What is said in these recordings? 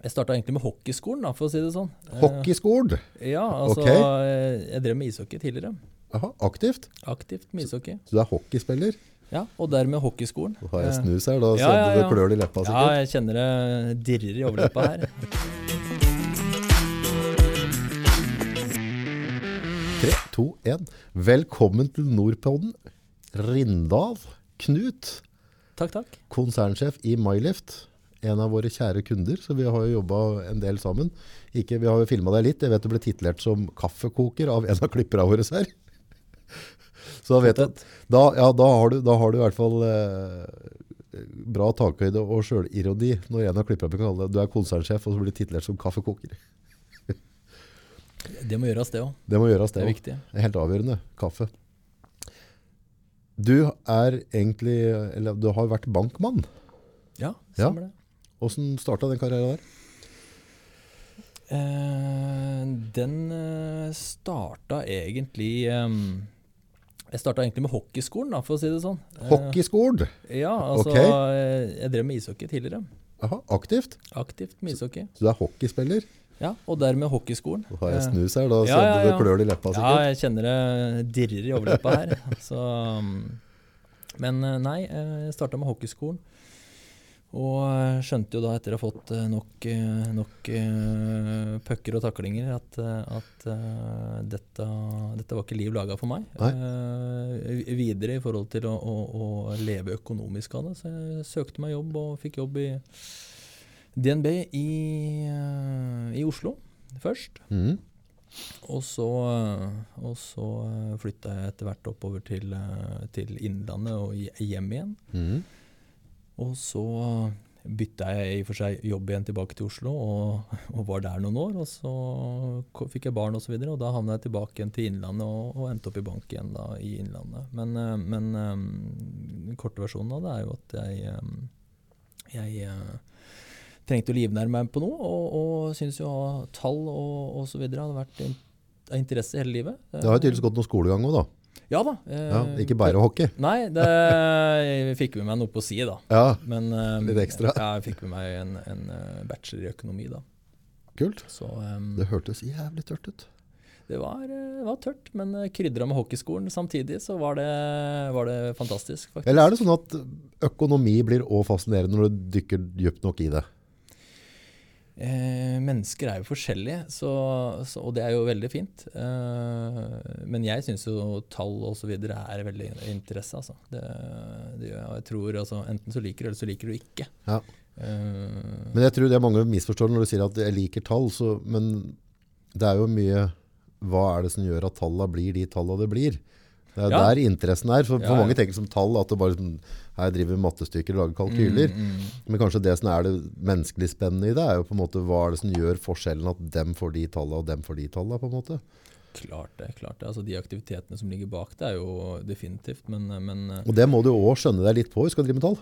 Jeg starta egentlig med hockeyskolen, da, for å si det sånn. Eh, Ja, altså Ok. eh, Jeg drev med ishockey tidligere. Aha, aktivt. Aktivt med ishockey. Så du er hockeyspiller. Ja, Og dermed hockeyskolen. Da har jeg Eh, snus her, da ja, ja, ja. det klør i leppa Ja, jeg kjenner det dirrer i overleppa her. Tre, to, én. Velkommen til Nordpodden. Rindal Knut, Takk, takk. konsernsjef i MyLift. En av våre kjære kunder, så vi har jo jobba en del sammen. Ikke, vi har jo filma deg litt. Jeg vet du ble titlert som kaffekoker av en av klipperne våre her. Så da vet jeg, da, ja, da, har du, da har du i hvert fall eh, bra takhøyde og sjølironi når en av klipperne blir kalt du er konsernsjef og så blir du titlert som kaffekoker. Det må gjøres, det òg. Det må gjøres, Det det er viktig. Det er helt avgjørende. Kaffe. Du er egentlig Eller du har vært bankmann. Ja, Ja. det. Åssen starta den karrieren der? Uh, den uh, starta egentlig um, Jeg starta egentlig med hockeyskolen, da, for å si det sånn. Hockeyskolen? Uh, Ja, altså okay. eh, Jeg drev med ishockey tidligere. Aha, aktivt. Aktivt med ishockey. Så du er hockeyspiller. Ja, og dermed hockeyskolen. Da har jeg Eh, snus her, da ja, ja, ja, du det klør i leppa Ja, jeg kjenner det dirrer i overleppa her. Så, um, men eh, nei, eh, jeg starta med hockeyskolen. Og eh, skjønte jo da, etter å ha fått eh, nok, eh, nok pucker og taklinger, at, at dette, dette var ikke liv laga for meg. Eh, videre i forhold til å, å, å leve økonomisk av det. Så jeg søkte meg jobb og fikk jobb i DNB i, i Oslo først. Mm. Og så, og så flytta jeg etter hvert oppover til, til Innlandet og hjem igjen. Mhm. Og så bytta jeg i og for seg jobb igjen tilbake til Oslo, og, og var der noen år. Og så fikk jeg barn osv., og, så og da havna jeg tilbake igjen til Innlandet og, og endte opp i bank igjen da i Innlandet. Men, eh, men eh, den korte versjonen av det er jo at jeg, eh, jeg eh, trengte å livnære meg på noe, og, og syns jo tall og, osv. hadde vært av interesse hele livet. Det har jo tydeligvis gått noe skolegang òg, da. Ja da. eh, Ja, ikke bare hockey. Nei, det jeg fikk med meg noe på si, da. Ja, Men eh, Litt ekstra. Ja, jeg fikk med meg en, en eh, bachelor i økonomi, da. kult. Så um, Det hørtes jævlig tørt ut. det var, det var tørt, men krydra med hockeyskolen samtidig, så var det, var det fantastisk, faktisk. Eller er det sånn at økonomi blir òg fascinerende når du dykker dypt nok i det? Eh, mennesker er jo forskjellige, så, så, og det er jo veldig fint. Eh, men jeg syns jo tall osv. er veldig interesse, altså. Det, det gjør jeg. Og jeg tror altså, enten så liker du, eller så liker du ikke. Ja. Eh, Men jeg tror det er mange misforstår når du sier at jeg liker tall, så, men det er jo mye Hva er det som gjør at tallene blir de tallene det blir? Det er Ja. der interessen er. For, for Ja, mange tenker som tall at det bare her driver vi mattestykker og lager kalkyler. mm, mm. Men kanskje det som er det menneskelig spennende i det, er jo på en måte hva er det som gjør forskjellen at dem får de tallene og dem får de tallene, på en måte. Klart det. klart det. Altså, de aktivitetene som ligger bak det, er jo definitivt. Men, men eh, Og det må du òg skjønne deg litt på hvis du skal drive med tall.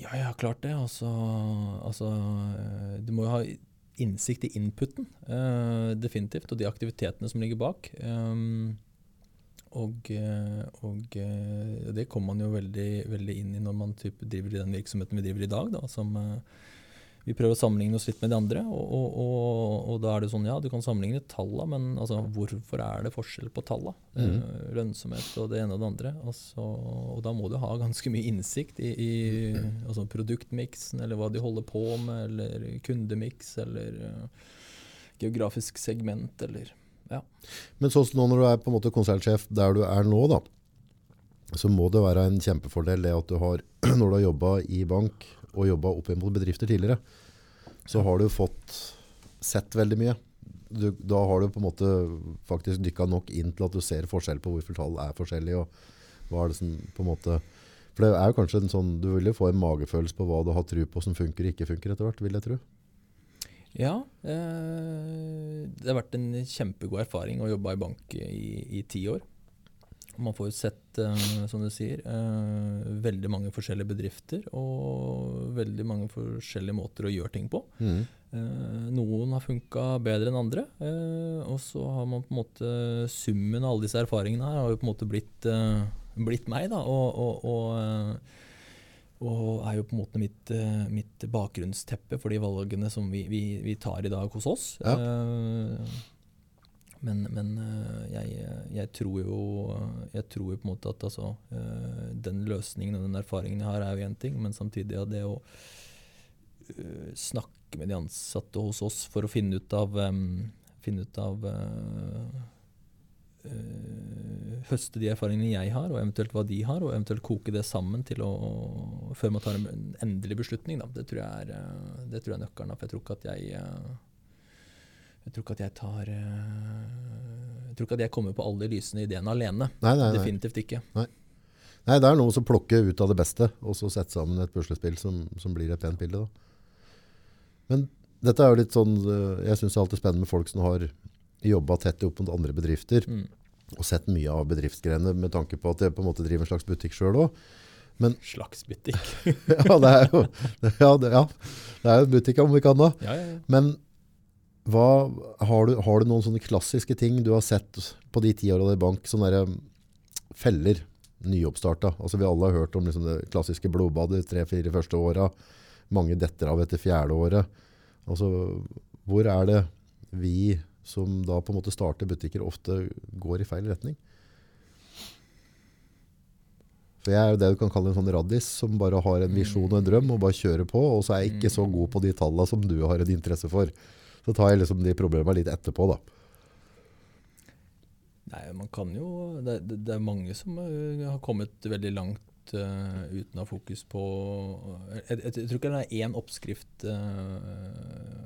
ja, ja, klart det. Altså, altså eh, Du må jo ha innsikt i inputen, uh, definitivt. Og de aktivitetene som ligger bak. Um, og, eh, og eh, det kommer man jo veldig, veldig inn i når man typ driver i den virksomheten vi driver i dag. Da, som eh, vi prøver å sammenligne oss litt med de andre. Og, og, og, da er det sånn, ja, du kan sammenligne tallene, men altså, hvorfor er det forskjell på tallene? Eh, lønnsomhet og det ene og det andre. Altså, og da må du ha ganske mye innsikt i, i altså produktmiksen, eller hva de holder på med, eller kundemiks, eller geografisk segment, eller Men sånn nå når du er på en måte konsernsjef der du er nå, da, så må det være en kjempefordel det at du har, når du har jobba i bank og jobba opp mot bedrifter tidligere, så har du fått sett veldig mye. Du, da har du på en måte faktisk dykka nok inn til at du ser forskjell på hvorfor tall er forskjellige. og hva er det som på en måte... For det er jo kanskje en sånn, Du vil jo få en magefølelse på hva du har tro på som funker og ikke funker etter hvert, vil jeg tro. Ja. Eh, det har vært en kjempegod erfaring å jobbe i bank i, i ti år. Man får jo sett, eh, som du sier, eh, veldig mange forskjellige bedrifter og veldig mange forskjellige måter å gjøre ting på. Mm. Eh, noen har funka bedre enn andre. eh, og så har man på en måte Summen av alle disse erfaringene her har jo på en måte blitt, eh, blitt meg, da. Og, og, og, og er jo på en måte mitt, eh, mitt bakgrunnsteppe for de valgene som vi, vi, vi tar i dag hos oss. Ja. Eh, men, men eh, jeg, jeg, tror jo, jeg tror jo på en måte at altså, den løsningen og den erfaringen jeg har, er jo én ting, men samtidig er det å snakke med de ansatte hos oss for å finne ut av, finne ut av høste de erfaringene jeg har, og eventuelt hva de har, og eventuelt koke det sammen til å, før man tar en endelig beslutning. Da. Det, tror jeg er, eh, det tror jeg er nøkkelen. For jeg tror ikke at jeg eh, Jeg tror ikke at jeg tar eh, Jeg tror ikke at jeg kommer på alle de lysende ideene alene. Nei, nei, nei. Definitivt ikke. Nei, det er noe som plukker ut av det beste, og så sette sammen et puslespill som, som blir et pent bilde. Da. Men dette er jo litt sånn, eh, jeg synes det er alltid spennende med folk som har jobbet tett opp mot andre bedrifter, Mm. og sett mye av bedriftsgrenene med tanke på at jeg på en måte driver en slags butikk selv også. Slags butikk. Ja, det er jo ja, det, ja, det er en butikk om vi kan da. ja, ja. Men hva, har, du, har du noen sånne klassiske ting du har sett på de ti årene i bank, sånne der, um, feller, nyoppstarta? Altså vi alle har hørt om liksom det klassiske blodbadet tre-fire første åra. Mange detter av etter fjerde året. Altså, hvor er det vi som da på en måte starter butikker ofte går i feil retning? For jeg er jo det du kan kalle en sånn raddis, som bare har en visjon og en drøm, og bare kjører på, og så er jeg ikke så god på de tallene som du har en interesse for. Så tar jeg liksom de problemene litt etterpå da. Nei, man kan jo Det, det, er mange som eh, har kommet veldig langt uh, uten å ha fokus på jeg, jeg, jeg tror ikke det er én oppskrift eh,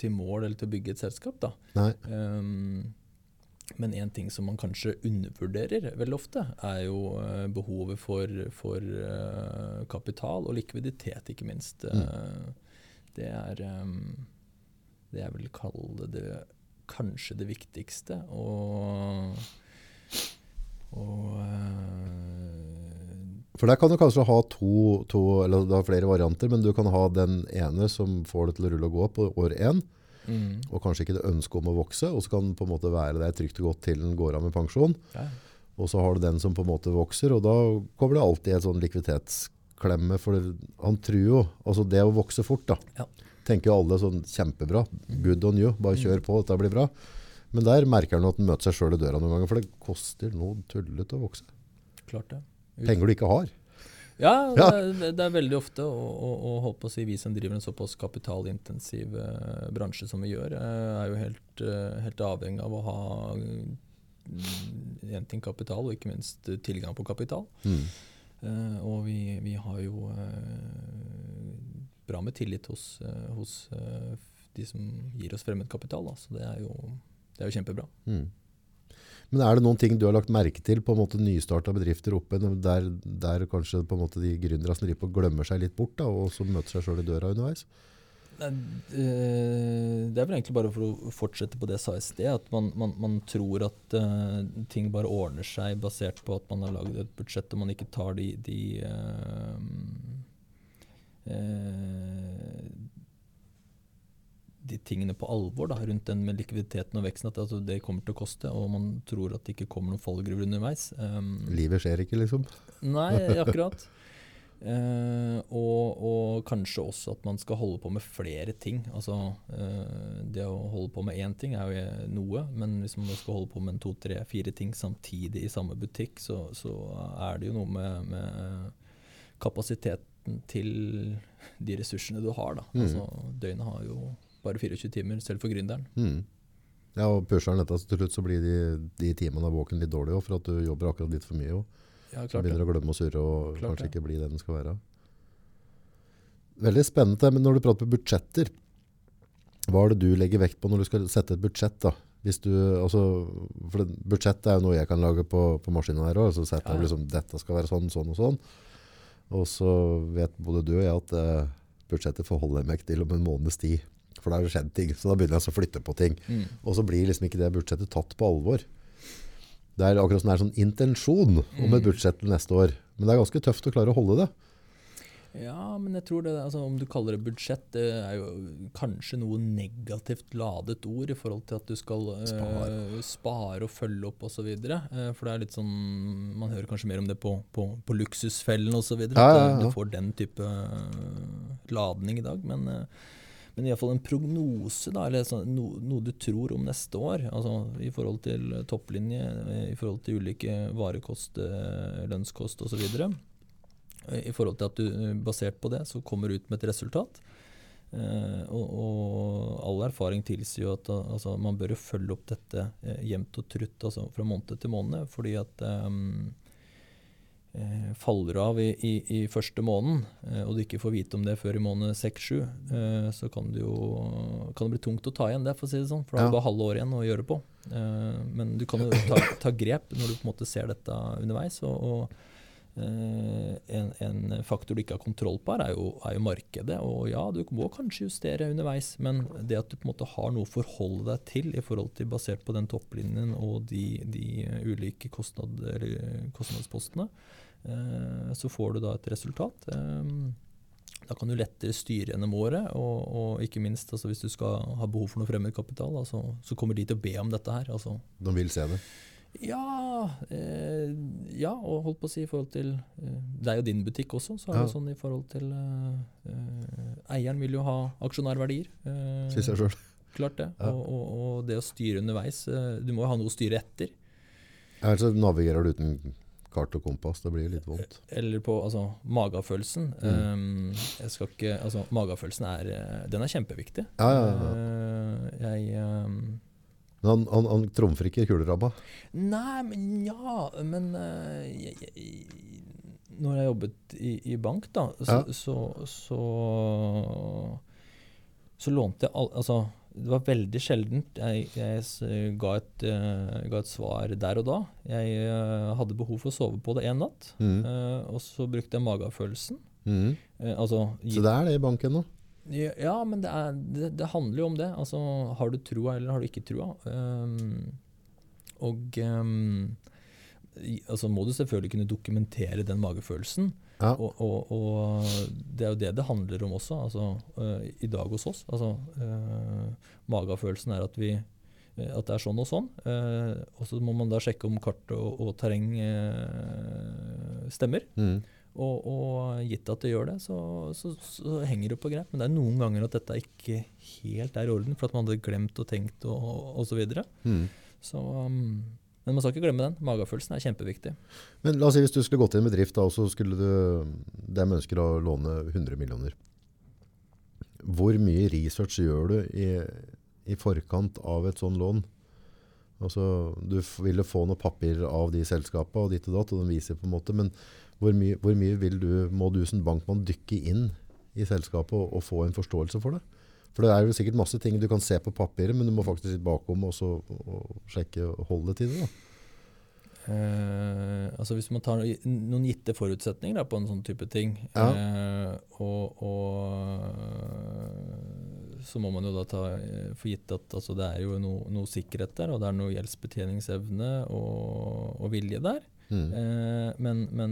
til mål eller til å bygge et selskap, da. Nei. Um, men én ting som man kanskje undervurderer veldig ofte, er jo eh, behovet for, for uh, kapital og likviditet, ikke minst. Eh, det er um, det jeg vil kalle det kanskje det viktigste. Og, og eh, For der kan du kanskje ha to, to eller du har flere varianter, men du kan ha den ene som får det til å rulle og gå på år én, mm, og kanskje ikke det ønsket om å vokse, og så kan den på en måte være der trygt og godt til den går av med pensjon. ja. Og så har du den som på en måte vokser, og da kommer det alltid et sånn likviditetsklemme, for han tror jo, altså det å vokse fort da, Ja. tenker jo alle sånn kjempebra, good on you, bare kjør på, dette blir bra. Men der merker han at han møter seg selv i døra noen ganger, for det koster noe tullet å vokse. Klart det. Penger du ikke har. Ja, Ja. Det, er, det er veldig ofte, og, og, og holdt på å si, vi som driver en såpass kapitalintensiv eh, bransje som vi gjør, eh, er jo helt, eh, helt avhengig av å ha én en ting kapital, og ikke minst tilgang på kapital. Mm. Eh, og vi, vi har jo eh, bra med tillit hos, eh, hos de som gir oss fremmed kapital, så det er jo, det er jo kjempebra. Mm. Men er det noen ting du har lagt merke til på en måte nystarta bedrifter oppe, der, der kanskje på en måte de gründerne som driver på glemmer seg litt bort, da, og som møter seg selv i døra underveis? Nei, eh, Det er vel egentlig bare for å fortsette på det jeg sa i sted, at man, man, man tror at uh, ting bare ordner seg basert på at man har lagd et budsjett og man ikke tar de, de uh, eh, de tingene på alvor da, rundt den med likviditeten og veksten. At altså, det kommer til å koste, og man tror at det ikke kommer noen fallgruver underveis. Um, Livet skjer ikke, liksom. Nei, akkurat. Uh, og, og kanskje også at man skal holde på med flere ting. Altså, uh, det å holde på med én ting er jo noe, men hvis man skal holde på med en to, tre, fire ting samtidig i samme butikk, så, så er det jo noe med, med kapasiteten til de ressursene du har. Da. Mm. Altså, døgnet har jo bare 24 timer, selv for gründeren. Mm. Ja, og pusher han dette, så til slutt så blir de, de timene av våken litt dårlige, for at du jobber akkurat litt for mye. Også. Ja, Så klart det. begynner å glemme å surre og Klart kanskje det. ikke bli det den skal være. Veldig spennende, men når du prater på budsjetter, hva er det du legger vekt på når du skal sette et budsjett da? Hvis du, altså, for det, budsjett er jo noe jeg kan lage på, på maskinen her òg. så setter ja. liksom, dette skal være sånn, sånn og sånn. Og så vet både du og jeg at eh, budsjettet forholder jeg meg til om en måneds tid. For da har det skjedd ting, så da begynner jeg så å flytte på ting. Mm. Og så blir liksom ikke det budsjettet tatt på alvor. Det er akkurat som det er sånn intensjon om et Mm. budsjett til neste år. Men det er ganske tøft å klare å holde det. Ja, men jeg tror det, altså, om du kaller det budsjett, det er jo kanskje noe negativt ladet ord i forhold til at du skal eh, Spare. spare og følge opp osv. Uh, for det er litt sånn Man hører kanskje mer om det på, på, på Luksusfellen osv. Ja, ja, ja. At du får den type eh, ladning i dag. Men, uh, men iallfall en prognose, da, eller sånn, no, noe du tror om neste år. altså I forhold til topplinje, eh, i forhold til ulike varekost, eh, lønnskost osv. I forhold til at du eh, basert på det, så kommer du ut med et resultat. Eh, og, og all erfaring tilsier jo at eh, altså, man bør følge opp dette eh, jevnt og trutt altså, fra måned til måned. Fordi at eh, faller av i, i, i første måneden, eh, og du ikke får vite om det før i måned 6-7, eh, så kan det jo kan det bli tungt å ta igjen det, for å si det sånn. For da har du bare halve året igjen å gjøre på. Eh, men du kan jo ta, ta grep når du på en måte ser dette underveis. og, og Eh, en, en faktor du ikke har kontroll på, er jo, er jo markedet. Og ja, du må kanskje justere underveis, men det at du på en måte har noe å forholde deg til i forhold til basert på den topplinjen og de, de ulike kostnad, kostnadspostene, eh, så får du da et resultat. Eh, da kan du lettere styre gjennom året, og, og ikke minst altså, hvis du skal ha behov for noe fremmedkapital, altså, så kommer de til å be om dette her. Altså, De vil se det. ja, eh, ja, og holdt på å si i forhold til eh, deg og din butikk også, så er det sånn i forhold til eh, eh, Eieren vil jo ha aksjonærverdier. Eh, Sier jeg sjøl. klart det. Ja. Og, og, og det å styre underveis eh, Du må jo ha noe å styre etter. Her altså, navigerer du uten kart og kompass. Det blir litt vondt. Eller på altså, magefølelsen. Mm. Eh, jeg skal ikke Altså, magefølelsen er eh, Den er kjempeviktig. Ja, ja, ja. Eh, jeg um han, han, han trumfer ikke kulerabba. Nei, men ja Men uh, jeg, jeg, når jeg jobbet i, i bank, da, så, Ja. så, så, så lånte jeg all, Altså, det var veldig sjeldent jeg, jeg ga, et, uh, ga et svar der og da. Jeg uh, hadde behov for å sove på det én natt, Mm. uh, og så brukte jeg magefølelsen. Mm. Altså, Så det er det i banken nå. ja, ja, men det, er, det, det handler jo om det. Altså, har du trua, eller har du ikke trua? Um, og um, altså må du selvfølgelig kunne dokumentere den magefølelsen. Ja. Og, og, og det er jo det det handler om også, altså, uh, i dag hos oss. Altså, uh, magefølelsen er at, vi, øh, at det er sånn og sånn. Uh, og så må man da sjekke om kart og, og terreng stemmer. Mm. Og, og gitt at det gjør det, så, så, så henger det på greip. Men det er noen ganger at dette ikke helt er i orden, for at man hadde glemt og tenkt og, osv. så videre. Mm. Så, um, men man skal ikke glemme den. Magefølelsen er kjempeviktig. Men la oss si hvis du skulle gått til en bedrift da, og så skulle du, de ønsker å låne 100 millioner. Hvor mye research gjør du i, i forkant av et sånt lån? Altså, du ville få noen papirer av de selskapene og ditt og datt, og de viser på en måte, men hvor mye, hvor mye du, må du som bankmann dykke inn i selskapet og, og få en forståelse for det? For det er jo sikkert masse ting du kan se på papiret, men du må faktisk sitte bakom og, så, og sjekke holdet til det. Eh, altså Hvis man tar noen gitte forutsetninger da, på en sånn type ting, Ja. eh, og, og så må man jo da ta eh, for gitt at altså, det er jo noe, noe sikkerhet der, og det er noe gjeldsbetjeningsevne og, og vilje der. Mm. Eh, men, men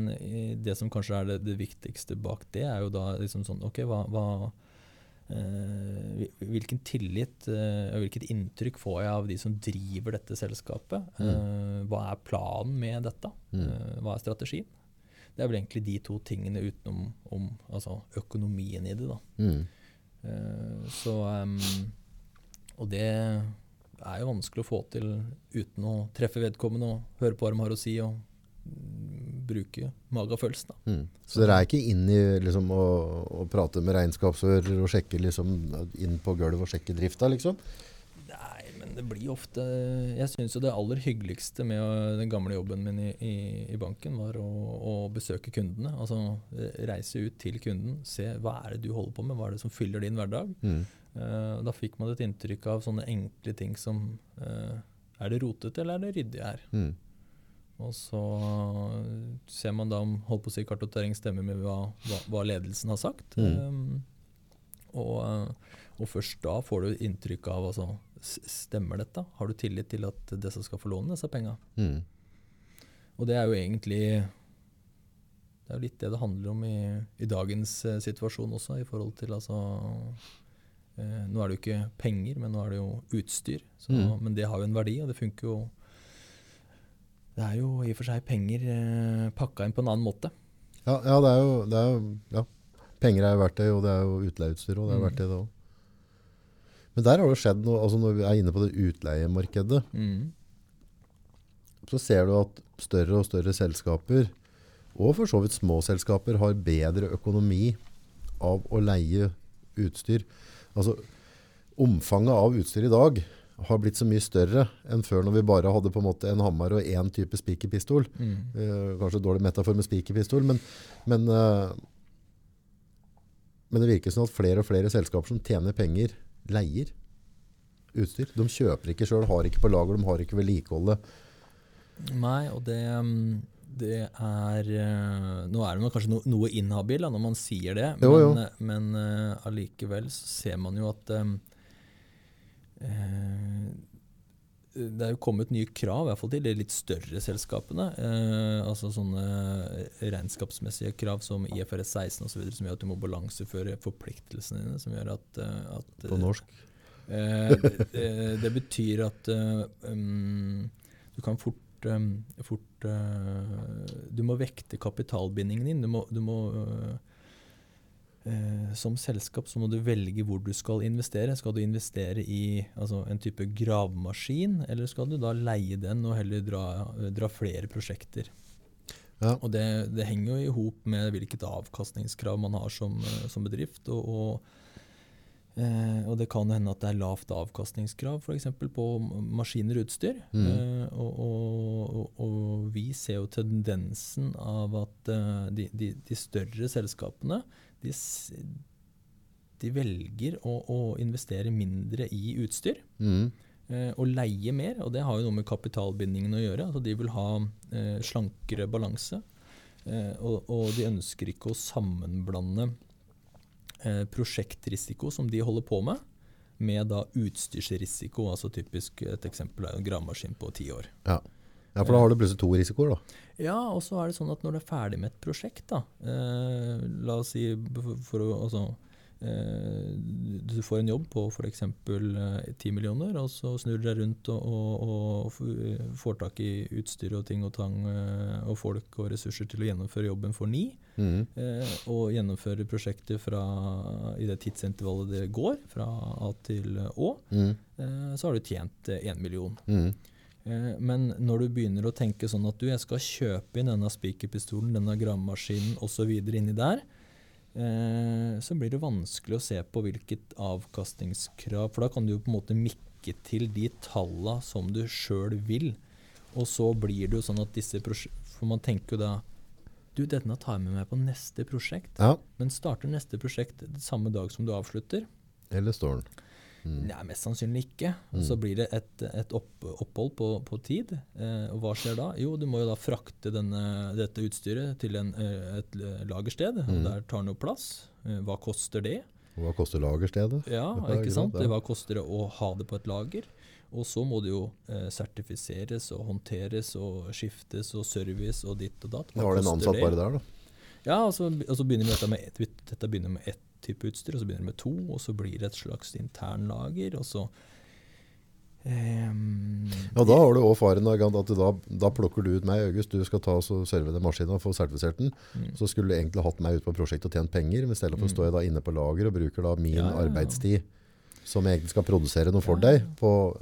det som kanskje er det, det viktigste bak det, er jo da liksom sånn Ok, hva, hva Hvilken tillit eh, og hvilket inntrykk får jeg av de som driver dette selskapet? Eh, hva er planen med dette? Mm. Eh, hva er strategien? Det er vel egentlig de to tingene utenom om, altså økonomien i det. da. Mm. Eh, så Og det er jo vanskelig å få til uten å treffe vedkommende og høre på hva de har å si, og mm, bruke magefølelsen. Mm. Så dere er ikke inn i liksom, å, å prate med regnskapsfører og sjekke liksom, inn på gulvet og sjekke drifta, liksom? Nei, men det blir ofte Jeg syns jo det aller hyggeligste med den gamle jobben min i, i, i banken, var å, å besøke kundene. Altså eh, reise ut til kunden, se hva er det du holder på med, hva er det som fyller din hverdag. Mm. Uh, da fikk man et inntrykk av sånne enkle ting som uh, Er det rotete, eller er det ryddig her? Mm. Og så ser man da om holdt på å si kartotering stemmer med hva, hva, hva ledelsen har sagt. Mm. Um, og, eh, og først da får du inntrykk av altså, Stemmer dette? Har du tillit til at disse skal få låne disse penga? Mm. Og det er jo egentlig Det er jo litt det det handler om i, i dagens uh, situasjon også, i forhold til altså uh, Nå er det jo ikke penger, men nå er det jo utstyr. Så, Mm. Men det har jo en verdi, og det funker jo Det er jo i og for seg penger eh, pakka inn på en annen måte. Ja, ja, det er jo, det er jo ja. Penger er jo verktøy, og det er jo utleieutstyr og det er Mm. verktøy det òg. Men der har det skjedd noe, altså når vi er inne på det utleiemarkedet, Mm. så ser du at større og større selskaper, og for så vidt små selskaper, har bedre økonomi av å leie utstyr. Altså, omfanget av utstyr i dag har blitt så mye større enn før når vi bare hadde på en måte en hammer og én type spikerpistol. Mm. Uh, kanskje dårlig metafor med spikerpistol, men, men, uh, men det virker som at flere og flere selskaper som tjener penger, leier utstyr. De kjøper ikke sjøl, har ikke på lager, de har ikke vedlikeholdet. Nei, og det, mm, det er eh, Nå er det kanskje no, noe inhabil da, når man sier det, Jo, jo. men, men eh, allikevel så ser man jo at det er jo kommet nye krav, i hvert fall til de litt større selskapene. Eh, altså sånne regnskapsmessige krav som IFRS 16 osv., som gjør at du må balanseføre forpliktelsene dine. Som gjør at, eh, at På norsk. Eh, det, det betyr at eh, um, du kan fort, um, fort eh, Du må vekte kapitalbindingen din. Du må, du må eh, eh, Som selskap så må du velge hvor du skal investere. Skal du investere i altså, en type gravemaskin, eller skal du da leie den og heller dra, dra flere prosjekter? Ja. Og det, det henger jo i hop med hvilket avkastningskrav man har som, eh, som bedrift. og, og Eh, og det kan hende at det er lavt avkastningskrav f.eks. på maskiner og utstyr. Mm. Eh, og, og, og, og vi ser jo tendensen av at eh, de, de, de større selskapene de, de velger å, å investere mindre i utstyr. Mm. Eh, og leie mer, og det har jo noe med kapitalbindingen å gjøre. altså De vil ha eh, slankere balanse. Eh, og, og de ønsker ikke å sammenblande eh, prosjektrisiko som de holder på med, med da utstyrsrisiko. altså Typisk et eksempel er en gravemaskin på ti år. Ja. Ja, for da har du plutselig to risikoer, da. Ja, og så er det sånn at når du er ferdig med et prosjekt, da eh, La oss si for, for å altså, eh, Du får en jobb på f.eks. ti millioner, og så snur du deg rundt og, og, og får tak i utstyr og ting og tang eh, og folk og ressurser til å gjennomføre jobben for ni. Mm. Eh, og gjennomføre prosjektet fra, i det tidsintervallet det går, fra A til Å. Mm. Eh, så har du tjent én million. Mm. Eh, Men når du begynner å tenke sånn at du, jeg skal kjøpe inn denne spikerpistolen, denne gravemaskinen osv. inni der, eh, så blir det vanskelig å se på hvilket avkastningskrav For da kan du jo på en måte mikke til de talla som du sjøl vil. Og så blir det jo sånn at disse For man tenker jo da Du, denne tar jeg med meg på neste prosjekt. Ja, Men starter neste prosjekt samme dag som du avslutter? eller står den. Mm. Nei, mest sannsynlig ikke. Mm. Så blir det et, et opp, opphold på, på tid. Eh, og hva skjer da? Jo, du må jo da frakte denne, dette utstyret til en, eh, et lagersted. og Mm. Der tar den jo plass. Eh, hva koster det? Hva koster lagerstedet? Ja, ikke sant? Hva koster det å ha det på et lager? Og så må det jo eh, sertifiseres og håndteres og skiftes og service og ditt og datt. Hva ja, har det en ansatt det? bare der, da. Ja, og så, og så begynner vi dette med, ett- dette begynner med ett type utstyr, og så begynner det med to, og så blir det et slags internlager, og så Um, Ja, da har du òg faren at da, da plukker du ut meg, August. Du skal ta oss og serve den maskinen og få sertifisert den. mm, Så skulle du egentlig hatt meg ut på prosjektet og tjent penger, men i stedet for Mm. står jeg da inne på lager og bruker da min Ja, ja, ja. arbeidstid som jeg egentlig skal produsere noe for deg. På,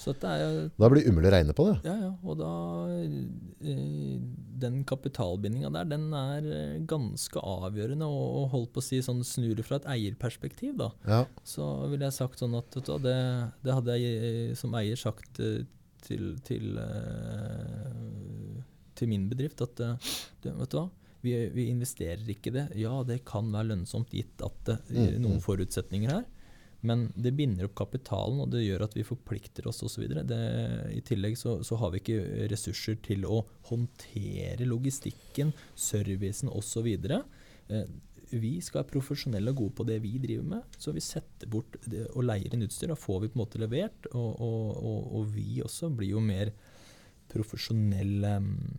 jo Da blir det umulig å regne på det. Ja, ja. Og da eh, Den kapitalbindinga der, den er eh, ganske avgjørende. Og, og holdt på å si sånn snur det fra et eierperspektiv, da. Ja. Så ville jeg sagt sånn at vet du, det, det hadde jeg eh, som eier sagt eh, til, til, eh, til min bedrift at eh, du, vet du hva, vi, vi investerer ikke det. Ja, det kan være lønnsomt gitt at det er Mm, noen mm. forutsetninger her. Men det binder opp kapitalen, og det gjør at vi forplikter oss osv. I tillegg så, så har vi ikke ressurser til å håndtere logistikken, servicen osv. Eh, vi skal være profesjonelle og gode på det vi driver med, så vi setter bort det, og leier inn utstyr. Da får vi på en måte levert, og, og, og, og vi også blir jo mer profesjonelle mm,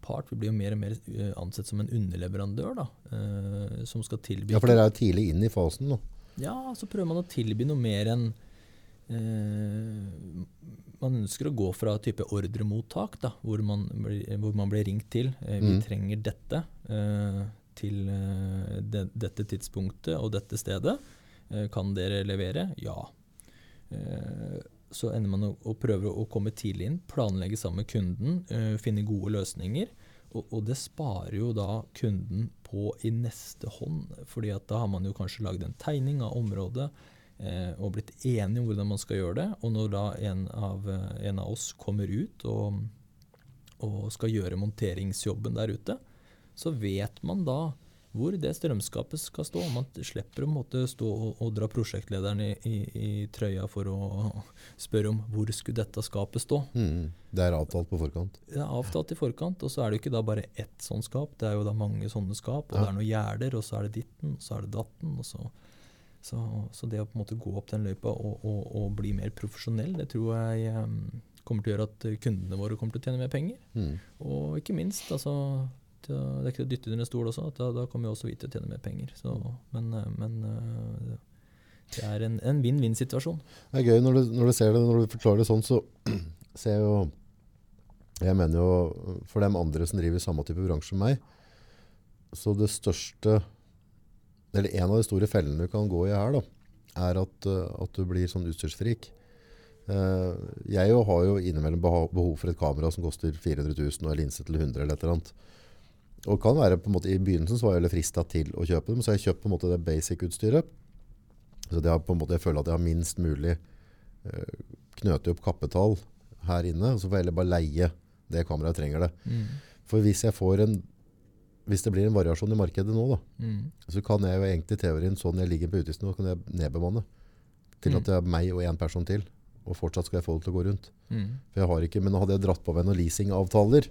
part. Vi blir jo mer og mer eh, ansett som en underleverandør da, eh, som skal tilby Ja, for dere er jo tidlig inn i fasen nå. Ja, så prøver man å tilby noe mer enn eh, Man ønsker å gå fra type ordremottak, da, hvor man blir, hvor man blir ringt til. Eh, vi Mm. trenger dette eh, til de, dette tidspunktet og dette stedet. Eh, kan dere levere? Ja. Eh, så ender man å, å prøve å komme tidlig inn, planlegge sammen med kunden, eh, finne gode løsninger. Og, det sparer jo da kunden på i neste hånd, fordi at da har man jo kanskje lagd en tegning av området eh, og blitt enige om hvordan man skal gjøre det. Og når da en av, eh, en av oss kommer ut og, og skal gjøre monteringsjobben der ute, så vet man da hvor det strømskapet skal stå. Man slipper å måtte stå og, og dra prosjektlederen i, i, i trøya for å spørre om hvor skulle dette skapet stå. Mm. Det er avtalt på forkant. Det er avtalt i forkant, og så er det jo ikke da bare ett sånt skap, det er jo da mange sånne skap, og Ja. det er noen gjerder, og så er det ditten, og så er det datten. og så, så, så det å på en måte gå opp den løypa og, og, og bli mer profesjonell, det tror jeg um, kommer til å gjøre at kundene våre kommer til å tjene mer penger. Mm. Og ikke minst, altså det er ikke å dytte under en stol også, at da, da kommer jo også vi til å tjene mer penger. Så, men, eh, men eh, det er en, en vinn-vinn-situasjon. Det er gøy når du, når du ser det, når du forklarer det sånn, så ser jeg jo Jeg mener jo for dem andre som driver i samme type bransje som meg, så det største Eller en av de store fellene du kan gå i her, da, er at, eh, at du blir sånn utstyrsfrik. Uh, Jeg jo har jo innimellom behov for et kamera som koster 400 000 og en linse til 100 eller et eller annet. Og kan være på en måte I begynnelsen så var jeg frista til å kjøpe dem, så jeg kjøpt på en måte det basic-utstyret. Så det har på en måte, jeg føler at jeg har minst mulig knøte opp kapital her inne. og Så får jeg heller bare leie det kameraet jeg trenger det. Mm. For hvis jeg får en hvis det blir en variasjon i markedet nå, da, Mm. så kan jeg jo egentlig i teorien sånn jeg ligger på utgiftsnivå, kan jeg nedbemanne. Til Mm. at det er meg og én person til. Og fortsatt skal jeg få det til å gå rundt. Mm. For jeg har ikke, Men hadde jeg dratt på meg noen leasingavtaler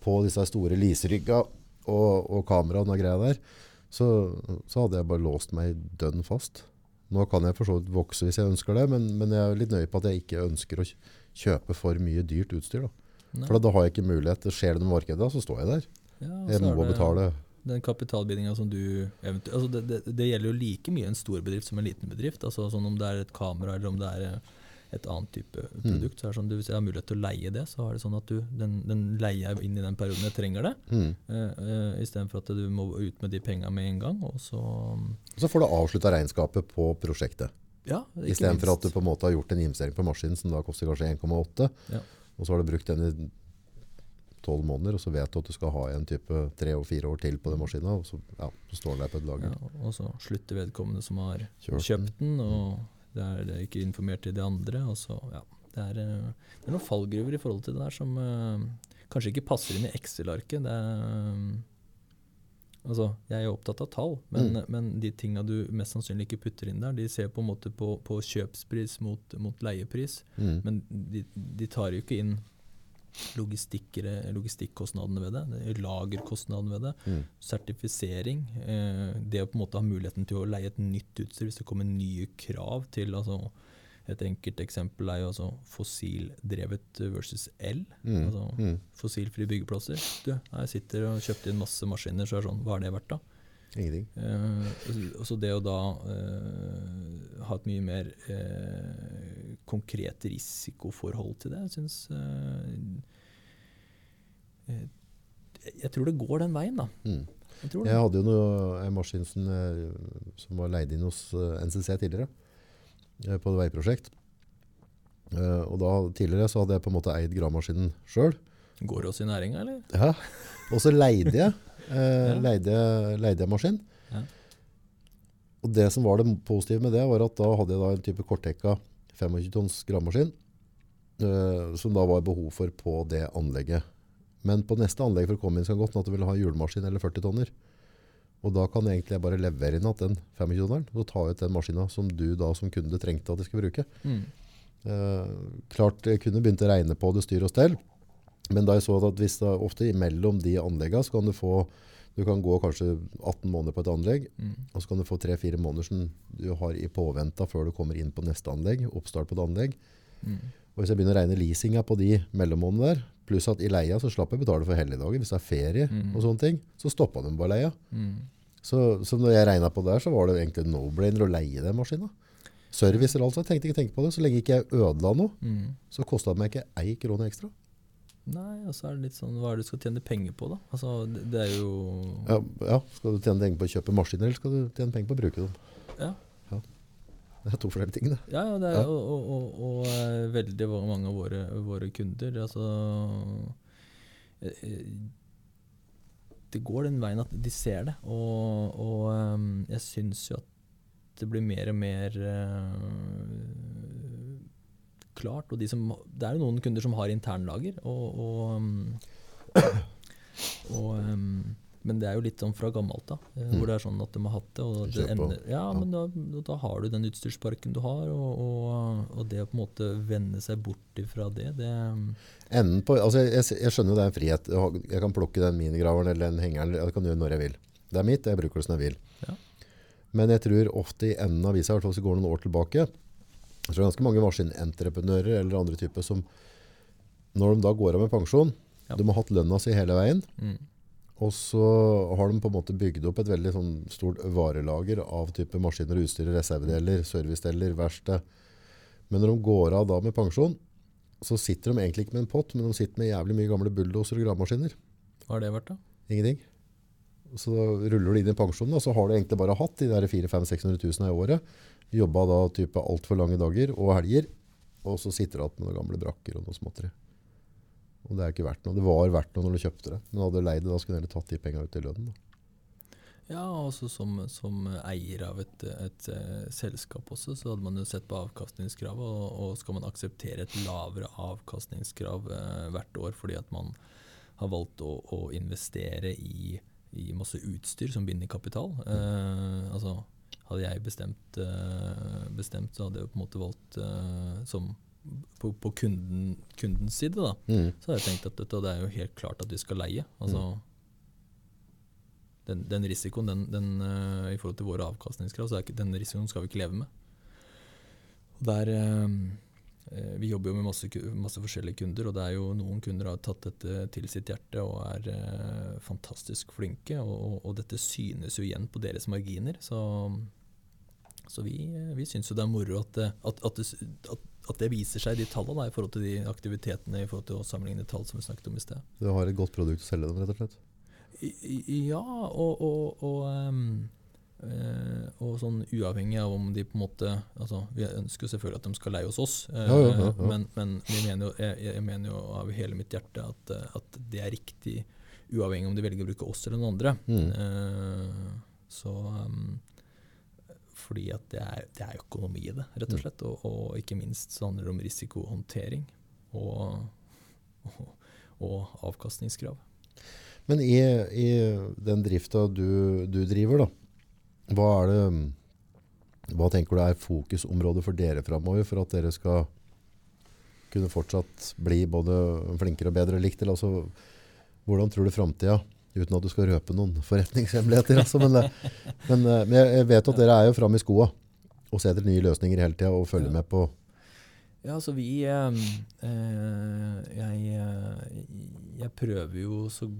på disse store leaserygga og, og kamera og greia der, så, så hadde jeg bare låst meg dønn fast. Nå kan jeg for så vidt vokse hvis jeg ønsker det, men, men jeg er litt nøye på at jeg ikke ønsker å kjøpe for mye dyrt utstyr. Da. For da har jeg ikke mulighet. Skjer det noe i markedet, da, så står jeg der. Ja, Jeg må det betale. Den kapitalbindinga som du eventuelt altså det, det, det gjelder jo like mye en stor bedrift som en liten bedrift. altså sånn Om det er et kamera eller om det er eh, et annet type Mm. produkt. så er det sånn, du, Hvis jeg har mulighet til å leie det, så er det sånn at du, den, den leier jeg inn i den perioden jeg trenger det. Mm. Uh, uh, Istedenfor at du må ut med de pengene med en gang. Og så Så får du avslutta regnskapet på prosjektet. Ja, Istedenfor at du på en måte har gjort en investering på maskinen som da koster kanskje 1,8, Ja. og så har du brukt den i tolv måneder, og så vet du at du skal ha en type tre og fire år til på den maskinen, og så, ja, så står den der på et lager. Ja, og så slutter vedkommende som har kjøpt den, og det er, det er ikke informert til de andre. Og så, ja, det, er, eh, det er noen fallgruver i forhold til det der som uh, kanskje ikke passer inn i Excel-arket. Det eh, altså, jeg er opptatt av tall, men, Mm. men de tinga du mest sannsynlig ikke putter inn der, de ser på en måte på, på kjøpspris mot, mot leiepris. Mm. Men de, de tar jo ikke inn logistikkostnadene ved det, det- lagerkostnadene ved det, Mm. sertifisering. Eh, det å på en måte ha muligheten til å leie et nytt utstyr hvis det kommer nye krav til altså, Et enkelt eksempel er jo altså fossildrevet versus el. Mm. Altså Mm. fossilfrie byggeplasser. Du, jeg sitter og kjøpte inn masse maskiner, så er det sånn, hva er det verdt da? Ingenting. Eh, så det å da eh, ha et mye mer eh, konkret risikoforhold til det, jeg syns eh, eh, Jeg tror det går den veien, da. Mm. Jeg Jeg hadde jo noe, en maskin som, eh, som var leid inn hos eh, NCC tidligere, eh, på et veiprosjekt. Uh, Og da, tidligere så hadde jeg på en måte eid gravemaskinen sjøl. Går det også i næringa, eller? Ja. Og så leide jeg, uh, Ja. leide, leide jeg maskin. Ja. Og det som var det positive med det, var at da hadde jeg da en type korttekka 25 tons gravemaskin, uh, som da var behov for på det anlegget. Men på neste anlegg for å komme inn skal godt at du vil ha hjulmaskin eller 40 tonner. Og da kan jeg egentlig bare levere inn at den 25-tonneren, og ta ut den maskina som du da som kunde trengte at jeg skulle bruke. Mm. Uh, klart jeg kunne begynt å regne på det styr og stell, men da jeg så at hvis det ofte imellom de anleggene, så kan du få du kan gå kanskje 18 måneder på et anlegg, Mm. og så kan du få 3-4 måneder som du har i påventa før du kommer inn på neste anlegg, oppstart på et anlegg. Mm. Og hvis jeg begynner å regne leasinga på de mellommånedene der, Pluss at i leia så slapp jeg betale for helligdager. Hvis det er ferie Mm. og sånne ting, så stoppa de bare leia. Mm. Så, så når jeg regna på det der, så var det egentlig no-brainer å leie den maskina. Servicer altså, jeg tenkte ikke tenke på det. Så lenge ikke jeg ødela noe, Mm. så kosta det meg ikke ei krone ekstra. Nei, og så er det litt sånn Hva er det du skal tjene penger på, da? Altså, det, det er jo Ja, ja, Skal du tjene penger på å kjøpe maskiner, eller skal du tjene penger på å bruke dem? Ja. Det er to flere ting, det. Ja, ja, det er, Ja. Og, og, og, og eh, veldig mange av våre, våre kunder altså, eh, eh, Det går den veien at de ser det, og, og jeg syns jo at det blir mer og mer klart. Og de som, det er jo noen kunder som har internlager, og, og, um, og um, men det er jo litt sånn fra gammelt av, eh, Mm. hvor det er sånn at de har hatt det. Og det ender, ja, men da, da har du den utstyrsparken du har, og, det å på en måte vende seg bort ifra det, det Enden på, altså jeg, jeg, skjønner det er en frihet. Jeg Jeg kan plukke den minigraveren eller den hengeren. Jeg kan gjøre når jeg vil. Det er mitt, jeg bruker det som jeg vil. Ja. Men jeg tror ofte i enden av visa, i hvert fall hvis vi går noen år tilbake, så er det ganske mange maskinentreprenører eller andre typer som, når de da går av med pensjon, Ja. de har hatt lønna si hele veien, mm, og så har de på en måte bygd opp et veldig sånn stort varelager av type maskiner og utstyr, reservedeler, servicedeler, verksted. Men når de går av da med pensjon, så sitter de egentlig ikke med en pott, men de sitter med jævlig mye gamle bulldoser og gravemaskiner. Hva har det vært, da? Ingenting. Så ruller du inn i pensjonen, og så har du egentlig bare hatt de der 400 000-600 000 i året. Jobba da type altfor lange dager og helger, og så sitter du igjen med noen gamle brakker og noe småtteri. Og det er ikke verdt noe. Det var verdt noe når du kjøpte det. Men hadde du leid det, da skulle du heller tatt de penga ut i lønnen. Da. Ja, altså som, som eier av et, et et, selskap også, så hadde man jo sett på avkastningskravet, og, og skal man akseptere et lavere avkastningskrav eh, hvert år fordi at man har valgt å, å investere i, i masse utstyr som binder kapital. Eh, altså, hadde jeg bestemt, eh, bestemt, så hadde jeg på en måte valgt eh, som på, på kunden, kundens side, da, Mm. så hadde jeg tenkt at dette, det er jo helt klart at vi skal leie. Altså, den, den risikoen den, den, uh, i forhold til våre avkastningskrav, så er ikke, den risikoen skal vi ikke leve med. Og der, eh, vi jobber jo med masse, masse forskjellige kunder, og det er jo noen kunder har tatt dette til sitt hjerte og er eh, fantastisk flinke. Og, og, dette synes jo igjen på deres marginer. Så, så vi, eh, vi syns jo det er moro at, det- at, at, det, at, det viser seg i de tallene i forhold til de aktivitetene, i forhold til å sammenligne tall som vi snakket om i sted. Du har et godt produkt å selge dem, rett og slett. I- Ja, og, og, og, eh, og sånn uavhengig av om de på en måte altså Vi ønsker selvfølgelig at de skal leie hos oss, eh, Ja, ja, ja, men, men vi mener jo, jeg, jeg mener jo av hele mitt hjerte at, eh, at det er riktig, uavhengig om de velger å bruke oss eller noen andre. Mm. Eh, så um, Fordi at det er, det er økonomi i det, rett og Mm. slett. Og, og ikke minst så handler det om risikohåndtering og, og, og avkastningskrav. Men i, i den drifta du, du driver, da, hva det hva tenker du er fokusområdet for dere framover for at dere skal kunne fortsatt bli både flinkere og bedre likt? Eller altså, hvordan tror du framtida Uten at du skal røpe noen forretningshemmeligheter. Altså, men, eh, men, eh, men jeg- vet at dere er jo framme i skoa og ser etter nye løsninger hele tida og følger med på Ja, altså vi eh, eh, jeg, jeg prøver jo så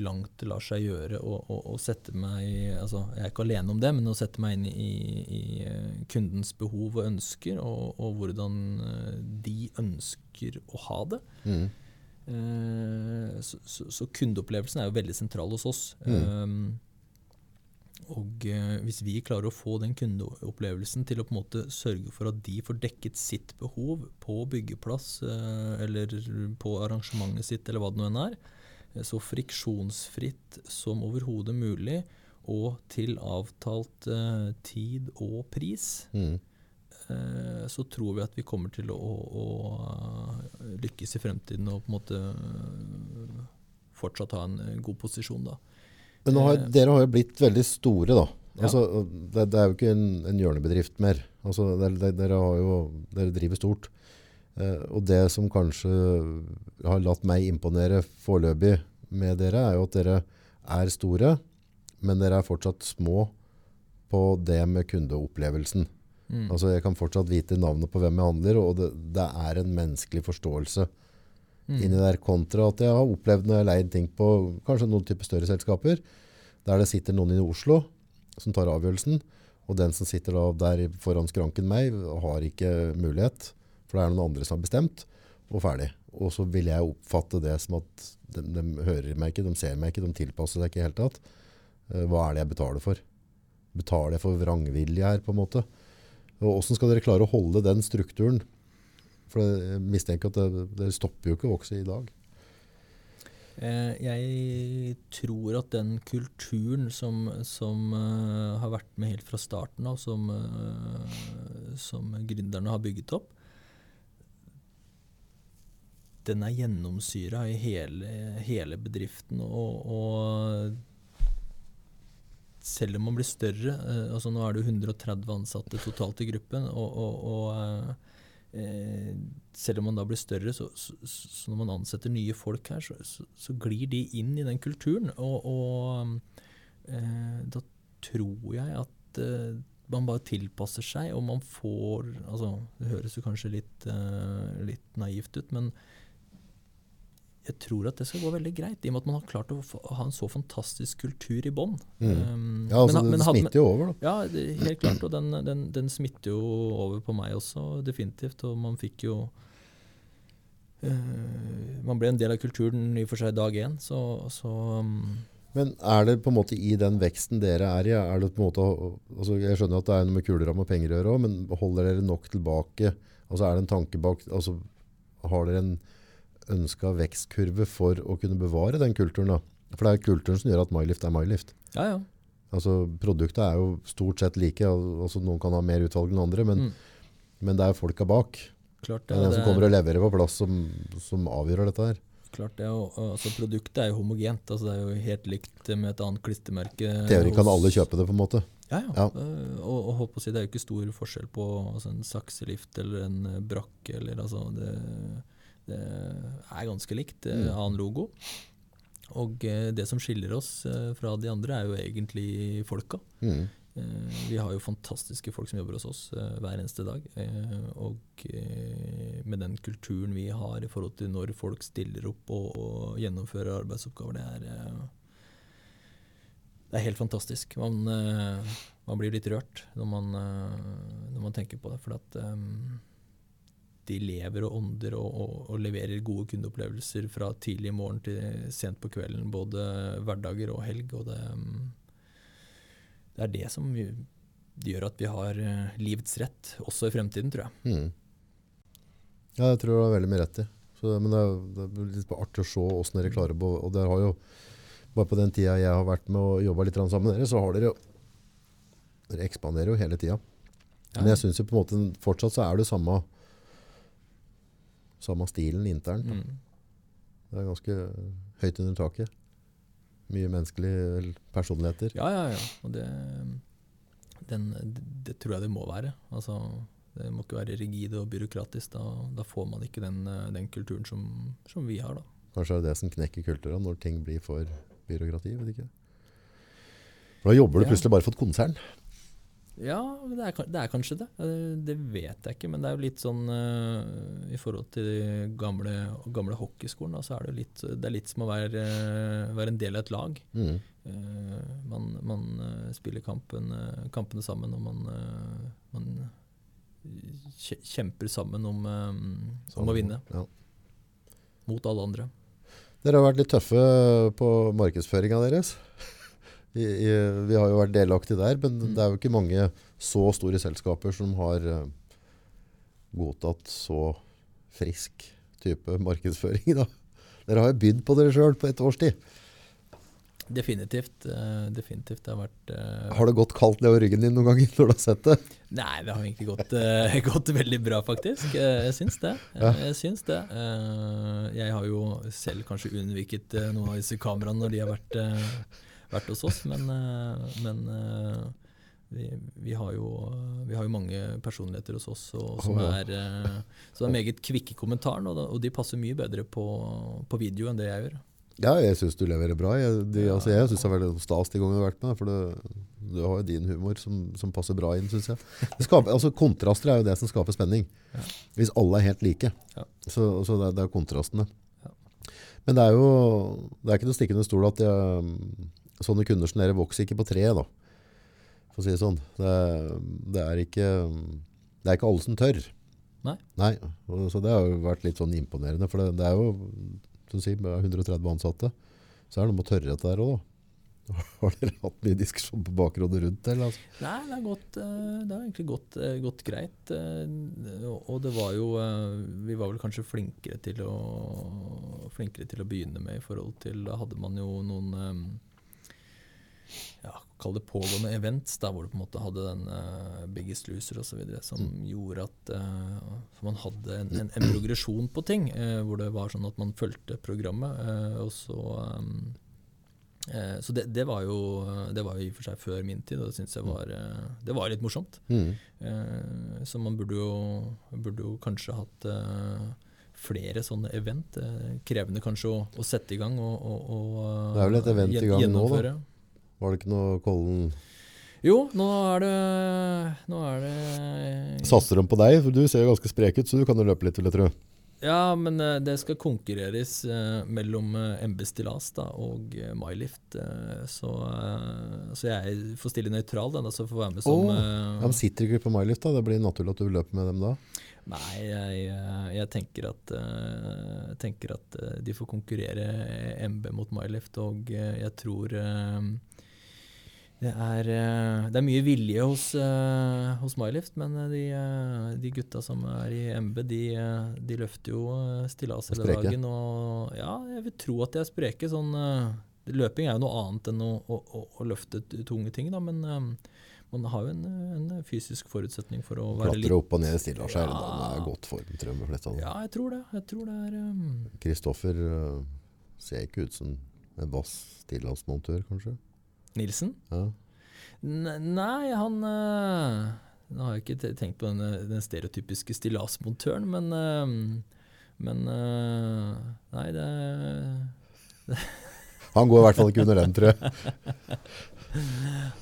langt lar seg gjøre å, å, å sette meg altså Jeg er ikke alene om det, men å sette meg inn i, i eh, kundens behov og ønsker, og, og hvordan eh, de ønsker å ha det. mm, Eh, så, så, så kundeopplevelsen er jo veldig sentral hos oss. Mm. Eh, og eh, hvis vi klarer å få den kundeopplevelsen til å på en måte sørge for at de får dekket sitt behov på byggeplass eller på arrangementet sitt, eller hva det nå enn er, så friksjonsfritt som overhodet mulig, og til avtalt uh, tid og pris, mm. uh, så tror vi at vi kommer til å, å, å lykkes i fremtiden og på en måte eh, fortsatt ha en god posisjon da. Men har, dere har jo blitt veldig store, da. Ja. Altså, det, det er jo ikke en, en hjørnebedrift mer. Altså, dere, dere- jo, dere driver stort. Eh, og det som kanskje har latt meg imponere foreløpig med dere, er jo at dere er store, men dere er fortsatt små på det med kundeopplevelsen. Mm. Altså, jeg kan fortsatt vite navnet på hvem jeg handler, og det, det er en menneskelig forståelse Mm. inni der, kontra at jeg har opplevd når jeg har leid ting på kanskje noen type større selskaper, der det sitter noen i Oslo som tar avgjørelsen, og den som sitter der foran skranken meg, har ikke mulighet, for det er noen andre som har bestemt, og ferdig. Og så vil jeg oppfatte det som at de, de hører meg ikke, de ser meg ikke, de tilpasser seg ikke i hele tatt. Eh, Hva er det jeg betaler for? Betaler jeg for vrangvilje her, på en måte? Og hvordan skal dere klare å holde den strukturen? For jeg mistenker at det, det stopper jo ikke å vokse i dag. Eh, jeg tror at den kulturen som, som eh, har vært med helt fra starten av, som, som gründerne har bygget opp, den er gjennomsyra i hele, hele bedriften. Og, og selv om man blir større eh, altså Nå er det jo 130 ansatte totalt i gruppen. og, og, og eh, eh, selv om man da blir større, så, så, så når man ansetter nye folk her, så, så, glir de inn i den kulturen. Og, eh, da tror jeg at eh, man bare tilpasser seg, og man får altså, Det høres jo kanskje litt, eh, litt naivt ut, men jeg tror at det skal gå veldig greit, i og med at man har klart å få, ha en så fantastisk kultur i bånn. Mm. Um, Ja, altså, men- men smitter jo over, da. ja, helt klart. Og den, den, den smitter jo over på meg også, definitivt. Og man fikk jo uh, Man ble en del av kulturen i og for seg dag én, så, så um, Men er det på en måte i den veksten dere er i, er det på en måte, altså jeg skjønner at det er noe med kuleram og penger å gjøre også, men holder dere nok tilbake? Altså er det en tanke bak, altså har dere en ønska vekstkurve for å kunne bevare den kulturen da? For det er kulturen som gjør at MyLift er MyLift. Ja, ja. Altså produktet er jo stort sett like, altså noen kan ha mer utvalg enn andre, men, Mm. men det er folka bak. Klart Det det. er den som kommer og leverer på plass som, som avgjør dette her. klart det og, altså, produktet er jo homogent. Altså, det er jo helt likt med et annet klistremerke. Teori kan alle kjøpe det på en måte. Ja, ja. Ja. Eh, og, og å si, det er jo ikke stor forskjell på altså, en sakselift eller en brakke. Eller, altså, det, det er ganske likt. eh, Mm. Annen logo. Og eh, det som skiller oss eh, fra de andre, er jo egentlig folka. Mm. Vi har jo fantastiske folk som jobber hos oss hver eneste dag. Og med den kulturen vi har i forhold til når folk stiller opp og, og gjennomfører arbeidsoppgaver, det er det er helt fantastisk. Man, man blir litt rørt når man, når man tenker på det. For at de lever og ånder og, og, og leverer gode kundeopplevelser fra tidlig i morgen til sent på kvelden, både hverdager og helg. Og det, det er det som gjør at vi har eh, livets rett også i fremtiden, tror jeg. Mm. Ja, jeg tror du har veldig mye rett i. Så, men det er, det er litt artig å se hvordan dere klarer på Og dere har jo, bare på den tida jeg har vært med og jobba litt sammen med dere, så har dere jo Dere ekspanderer jo hele tida. Men jeg syns fortsatt så er det samme samme stilen internt. Mm. Det er ganske høyt under taket. Mye menneskelige personligheter. Ja, ja, ja. Og det, den, det tror jeg det må være. Altså, det må ikke være rigid og byråkratisk. Da, da får man ikke den, eh, den kulturen som, som vi har, da. Kanskje er det det som knekker kulturen når ting blir for byråkrati. vet ikke. For Da jobber du Ja. plutselig bare for et konsern. Ja, det er, det er kanskje det. Eh, Det vet jeg ikke. Men det er jo litt sånn uh, I forhold til de gamle, gamle hockeyskolen, da, så er det, litt, det er litt som å være, eh, være en del av et lag. Mm. Uh, man man uh, spiller kampen, kampene sammen, og man, man kjemper sammen om, eh, om å vinne Ja. mot alle andre. Dere har vært litt tøffe på markedsføringa deres. I, i, vi har jo vært delaktige der, men Mm. det er jo ikke mange så store selskaper som har uh, godtatt så frisk type markedsføring. Da. Dere har jo bydd på dere sjøl på et års tid. Definitivt. Uh, definitivt. Det har vært uh, Har det gått kaldt nedover ryggen din noen ganger når du har sett det? Nei, det har egentlig gått, uh, gått veldig bra, faktisk. Jeg syns det. Ja. Jeg syns det. Jeg har jo selv kanskje unnviket noen av disse kameraene når de har vært, vært hos oss, men, eh, men eh, vi, vi, har jo, vi har jo mange personligheter hos oss og, som, ja. er, så som er meget kvikke i kommentaren, og, og de passer mye bedre på, på video enn det jeg gjør. Ja, jeg syns du leverer bra. Jeg, de, altså, jeg syns det er veldig stas de gangene du har vært med. For det, du har jo din humor som, som passer bra inn, syns jeg. Det skaper, altså, kontraster er jo det som skaper spenning. Ja. Hvis alle er helt like. Ja. Så, så det, det er kontrastene. Men det er jo det er ikke noe stikkende stol at jeg, sånne kunder som dere vokser ikke på treet, da. For å si det sånn. Det, det, er ikke, det er ikke alle som tør. Nei. Nei. Så det har jo vært litt sånn imponerende. For det, det er jo som sier, 130 ansatte, så er det noe med å tørre dette her òg, da. Har dere hatt mye diskusjon på bakgrunnen rundt det? Altså? Nei, det har, gått, eh, det har egentlig gått, eh, gått, greit. Eh, og det var jo Vi var vel kanskje flinkere til å, flinkere til å begynne med i forhold til Da hadde man jo noen ja, kall det pågående events, da, hvor du på en måte hadde den uh, Biggest Loser osv. som mm. gjorde at uh, man hadde en, en, en, progresjon på ting. Uh, hvor det var sånn at man fulgte programmet. og så um, så det, det, var jo, det var jo i og for seg før min tid, og det syns jeg var, eh, det var litt morsomt. Mm. Så man burde jo, burde jo kanskje hatt flere sånne event. krevende kanskje å, å, sette i gang og, og, og Det er vel et event i gang nå, da? Var det ikke noe Kollen Jo, nå er det, nå er det Satser de på deg? For du ser jo ganske sprek ut, så du kan jo løpe litt, vil jeg tro. Ja, men uh, det skal konkurreres uh, mellom MB Stillas da, og MyLift. så, så, jeg får stille nøytral, den, så får være med som oh, ja, men Sitter ikke på MyLift, da? Det blir naturlig at du løper med dem da? Nei, jeg, jeg tenker at, tenker at de får konkurrere MB mot MyLift, og jeg tror det er, eh, det er, mye vilje hos, uh, hos MyLift, men eh, de, de, gutta som er i MB, de, de løfter jo stillas hele dagen. Og ja, jeg vil tro at de er spreke. Sånn, løping er jo noe annet enn å, å, å, løfte tunge ting, da, men man har jo en, en, fysisk forutsetning for å være Klatre opp og ned stilla seg ja. Det er godt form, tror jeg. Med fleste ja, jeg tror det. Jeg tror det er Kristoffer um... ser ikke ut som en vass stillasmontør, kanskje? Nilsen? Ja. Nei, han øh, Nå har jeg ikke tenkt på den, den stereotypiske stillasmontøren, men øh, Men Nei, det, det Han går i hvert fall ikke under den, tror jeg.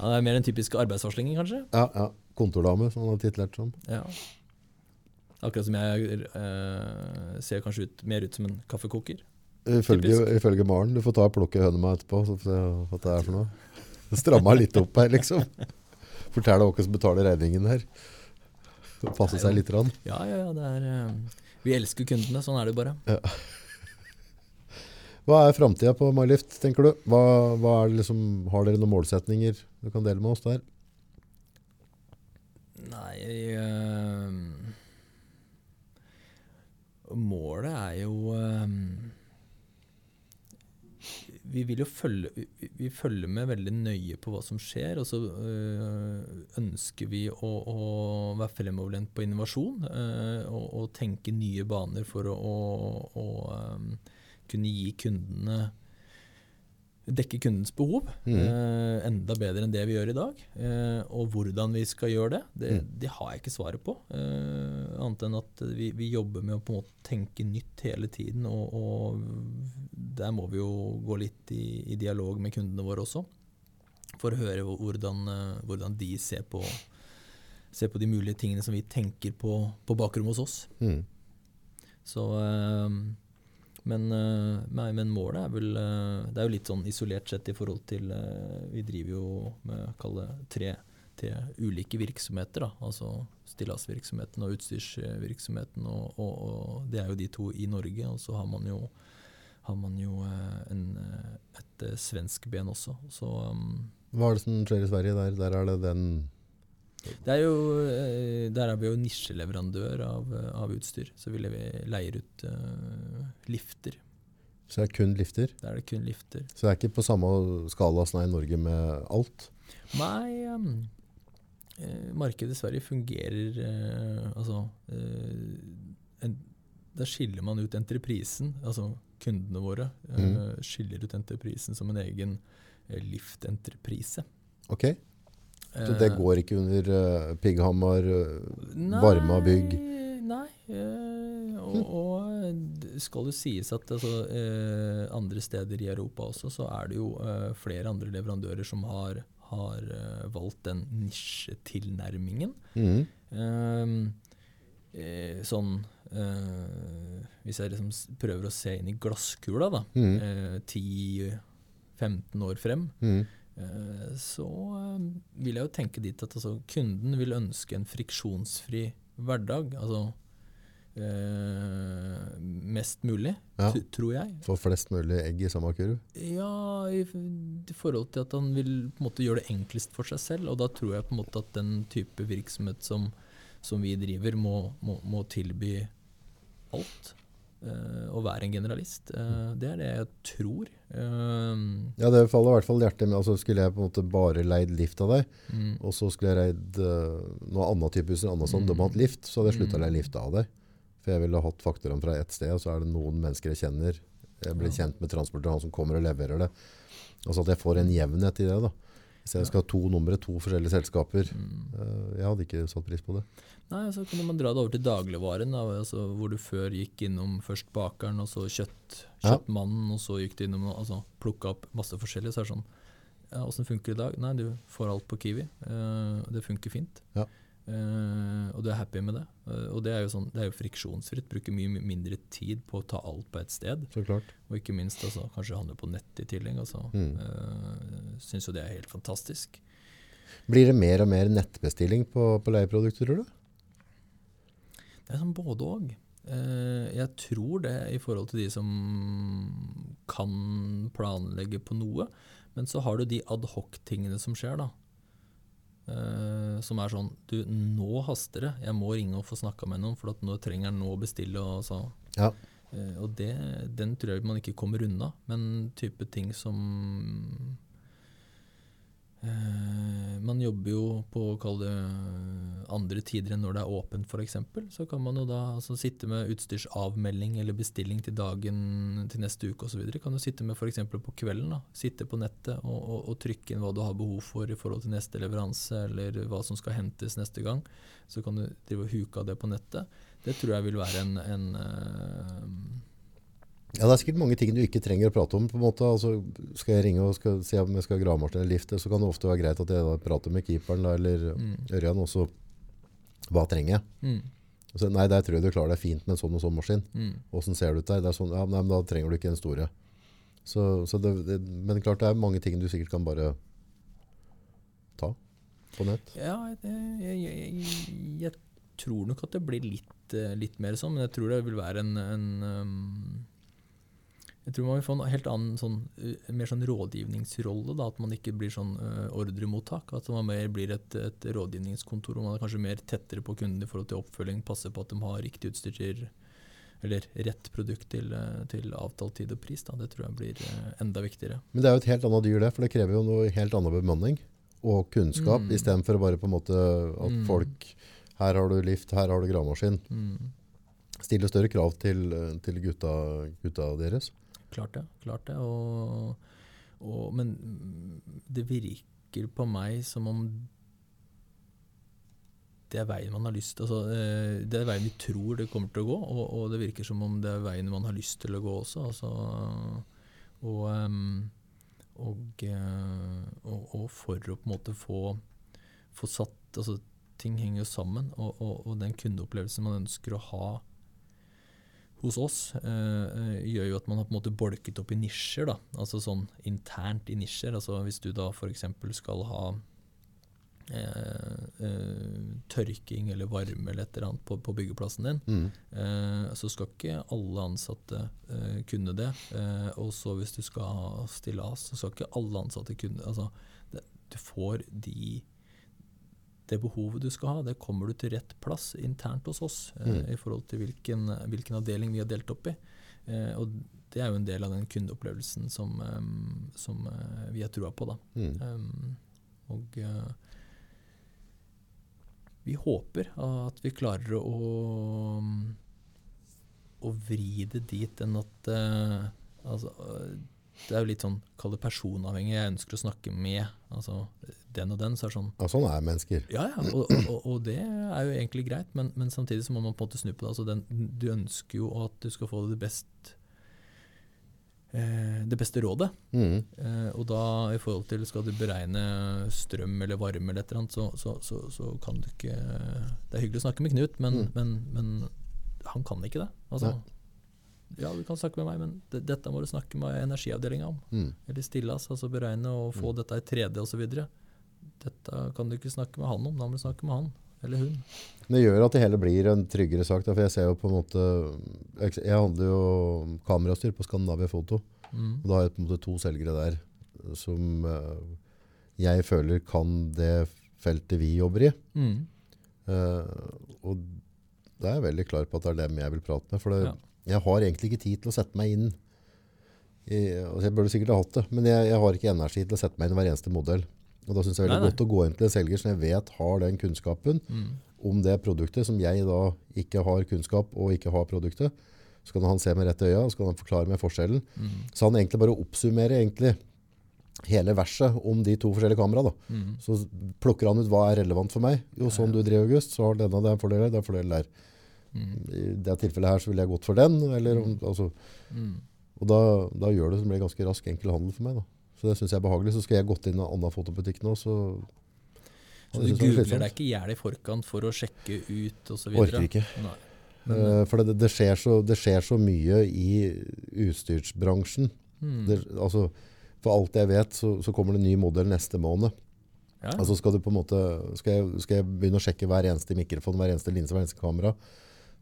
Han er mer en typisk arbeidsvarslingen, kanskje? Ja. ja. Kontordame, som han har titlert som. Ja. Akkurat som jeg øh, ser kanskje ut, mer ut som en kaffekoker. Ifølge, ifølge Maren. Du får ta og plukke høna meg etterpå. Så får se hva det er for noe. Stramma litt opp her, liksom. Fortell deg som betaler regningen her. Passe seg litt. Rann. Ja, ja, ja. Det er, uh, vi elsker kundene. Sånn er det bare. Ja. Hva er framtida på MyLift, tenker du? Hva, hva liksom, har dere noen målsetninger du kan dele med oss der? Nei øh, Målet er jo um, vi vil jo følge, vi, vi, følger med veldig nøye på hva som skjer. Og så øh, ønsker vi å, å, være fremoverlent på innovasjon øh, og, og, tenke nye baner for å, å, å øh, kunne gi kundene dekke kundens behov mm. eh, enda bedre enn det vi gjør i dag. Eh, og hvordan vi skal gjøre det, det, mm. det har jeg ikke svaret på. Eh, annet enn at vi, vi, jobber med å på en måte tenke nytt hele tiden. Og, og der må vi jo gå litt i, i, dialog med kundene våre også. For å høre hvordan, eh, hvordan de ser på, ser på, de mulige tingene som vi tenker på på bakrommet hos oss. Mm. Så eh, men, uh, nei, men, målet er vel uh, Det er jo litt sånn isolert sett i forhold til uh, Vi driver jo med kalle tre, tre ulike virksomheter. da, altså Stillasvirksomheten og utstyrsvirksomheten. Og, og, og, det er jo de to i Norge. Og så har man jo, har man jo en, et svensk ben også. Så, um, Hva er det som skjer i Sverige? Der, der er det den jo, eh, der er vi jo nisjeleverandør av, av utstyr. Så vi leier ut uh, lifter. Så det er kun lifter? Det er det kun lifter. Så det er ikke på samme skala som det er i Norge med alt? Nei, um, eh, markedet i Sverige fungerer uh, Altså uh, en, Da skiller man ut entreprisen, altså kundene våre. Mm. skiller ut entreprisen som en egen liftentreprise. Okay. Så det går ikke under uh, Pigghamar, uh, Varma bygg? Nei. Uh, og, og, skal det sies at altså, uh, andre steder i Europa også, så er det jo flere andre leverandører som har, har valgt den nisjetilnærmingen. Mm. sånn hvis jeg liksom prøver å se inn i glasskula, da, Mm. eh, 10-15 år frem, Mm. Eh, så eh, vil jeg jo tenke dit at altså, kunden vil ønske en friksjonsfri hverdag. Altså eh, mest mulig, Ja. tror jeg. Få flest mulig egg i samme kurv. Ja, i, i forhold til at han vil på en måte gjøre det enklest for seg selv. Og da tror jeg på en måte at den type virksomhet som, som vi driver, må, må, må tilby alt. Eh, og være en generalist. Eh, det er det jeg tror. Eh, Ja, det faller i hvert fall hjertet med. Altså, skulle jeg på en måte bare leid lift av deg, mm, og så skulle jeg leid noe annet type hus, annet sånn, Mm. de har hatt lift, så hadde jeg sluttet å Mm. leie lift av deg. For jeg ville hatt faktoren fra ett sted, og så er det noen mennesker jeg kjenner. Jeg blir Ja. kjent med transportøren, han som kommer og leverer det. Altså at jeg får en jevnhet i det da. Hvis jeg skal ha to numre, to forskjellige selskaper. eh, jeg hadde ikke satt pris på det. Nei, så kan man dra det over til dagligvaren, da, altså, hvor du før gikk innom først bakeren, og så kjøtt, Ja. kjøttmannen, og så gikk du innom altså, plukka opp masse forskjellig. Så er det sånn ja, Åssen funker det i dag? Nei, du får alt på Kiwi. eh, det funker fint. Ja. Eh, og du er happy med det. Uh, og det er jo sånn, det er jo friksjonsfritt. Bruker mye mindre tid på å ta alt på ett sted. Så klart. Og ikke minst altså, kanskje handle på nett i tillegg. Altså. Mm. Uh, Syns jo det er helt fantastisk. Blir det mer og mer nettbestilling på, på leieprodukter, tror du? Det er sånn både. Eh, jeg tror det i forhold til de som kan planlegge på noe. Men så har du de adhoc-tingene som skjer, da. Eh, som er sånn Du, nå haster det. Jeg må ringe og få snakka med noen, for at nå trenger jeg nå å bestille. Og, så. Ja. Uh, og det, den tror jeg man ikke kommer unna. Men type ting som man jobber jo på å kalle det eh, andre tider enn når det er åpent f.eks. Så kan man jo da altså, sitte med utstyrsavmelding eller bestilling til dagen til neste uke osv. Kan du sitte med f.eks. på kvelden. da, Sitte på nettet og, og, og trykke inn hva du har behov for i forhold til neste leveranse, eller hva som skal hentes neste gang. Så kan du drive og huke av det på nettet. Det tror jeg vil være en, en eh, Ja, det er sikkert mange ting du ikke trenger å prate om. på en måte. Altså, skal jeg ringe og skal si om jeg skal ha gravemaskin eller lifte, så kan det ofte være greit at jeg prater med keeperen eller mm, Ørjan også. Hva trenger jeg? mm, så, nei, der tror jeg du klarer deg fint med en sånn og sånn maskin. mm. Ser det ut der? Det er sånn, ja, nei, men da trenger du ikke den store. Så, så det, det, men klart det er mange ting du sikkert kan bare ta på nett. Ja, jeg, jeg, jeg, jeg tror nok at det blir litt, eh, litt mer sånn, men jeg tror det vil være en, en um, Jeg tror man vil få en helt annen sånn, eh, mer sånn rådgivningsrolle. Da, at man ikke blir sånn uh, ordremottak. At man mer blir et, et rådgivningskontor hvor man er kanskje mer tettere på kundene i forhold til oppfølging. Passer på at de har riktig utstyr til eller rett produkt til, eh, til avtalt tid og pris. Da. Det tror jeg blir enda viktigere. Men det er jo et helt annet dyr det, for det krever jo noe helt annen bemanning og kunnskap, Mm. i stedet for å bare på en måte at Mm. folk, her har du lift, her har du gravemaskin. Mm. Stille større krav til, til gutta, gutta deres. Klart det. klart det. Og, og, men det virker på meg som om det er veien man har lyst altså, eh, Det er veien vi tror det kommer til å gå, og, og det virker som om det er veien man har lyst til å gå også. Altså, og, og, eh, og, og for å på en måte få, få satt altså, Ting henger jo sammen, og den kundeopplevelsen man ønsker å ha hos oss, eh, eh, gjør jo at man har på en måte bolket opp i nisjer. da, altså sånn internt i nisjer. altså Hvis du da f.eks. skal ha eh, tørking eller varme eller et eller annet på, på byggeplassen din, Mm. eh, så skal ikke alle ansatte kunne det. Eh, og så hvis du skal ha stillas, så skal ikke alle ansatte kunne altså, det. Du får de det behovet du skal ha, det kommer du til rett plass internt hos oss eh, Mm. i forhold til hvilken, hvilken avdeling vi har delt opp i. Eh, og det er jo en del av den kundeopplevelsen som, eh, som eh, vi har trua på. da. Mm. Og eh, vi håper at vi klarer å, å vri det dit enn at eh, altså, eh, Det er jo litt sånn, kall det personavhengig. Jeg ønsker å snakke med altså, den og den. Så er sånn Ja, sånn er mennesker. ja, ja, og, og, og, og det er jo egentlig greit, men, men samtidig så må man på en måte snu på det. Altså den, du ønsker jo at du skal få det best eh, det beste rådet. Mm. Eh, og da i forhold til skal du beregne strøm eller varme eller et eller annet, så, så, så, så kan du ikke Det er hyggelig å snakke med Knut, men, Mm. men, men han kan ikke det. Altså, Nei. Ja, du kan snakke med meg, men det, dette må du snakke med energiavdelinga om. Mm. Eller stillas, altså beregne og få dette i 3D osv. Dette kan du ikke snakke med han om, da må du snakke med han eller hun. Det gjør at det hele blir en tryggere sak. Da, for jeg ser jo på en måte Jeg jeg handler jo kamerastyr på Skandinavia Foto. Mm. Og da har jeg på en måte to selgere der som eh, jeg føler kan det feltet vi jobber i. Mm. Uh, og da er jeg veldig klar på at det er dem jeg vil prate med. For det, Ja. Jeg har egentlig ikke tid til å sette meg inn i, altså Jeg burde sikkert ha hatt det, men jeg, jeg har ikke energi til å sette meg inn i hver eneste modell. Og da syns jeg det er veldig nei. godt å gå inn til en selger som jeg vet har den kunnskapen Mm. om det produktet, som jeg da ikke har kunnskap og ikke har produktet. Så kan han se meg rett i øya og så kan han forklare meg forskjellen. Mm. Så han egentlig bare oppsummerer egentlig hele verset om de to forskjellige kamera. Mm. Så plukker han ut hva er relevant for meg. Jo, sånn du driver August, så har denne den fordelen, den fordelen er der. Mm. I det tilfellet her så ville jeg gått for den. Eller, om- altså, Mm. og da, da gjør det som blir ganske rask enkel handel for meg. Da. Så det syns jeg er behagelig. Så skal jeg gått inn i en annen fotobutikk nå, så Så du er googler deg ikke i hjel i forkant for å sjekke ut osv.? Orker ikke. Nei. Eh, for det, det, skjer så, det skjer så mye i utstyrsbransjen. mm. Det, altså, for alt jeg vet, så, så kommer det en ny modell neste måned. ja. Altså skal, du måte, skal, jeg, skal jeg begynne å sjekke hver eneste mikrofon, hver eneste linse, hver eneste kamera,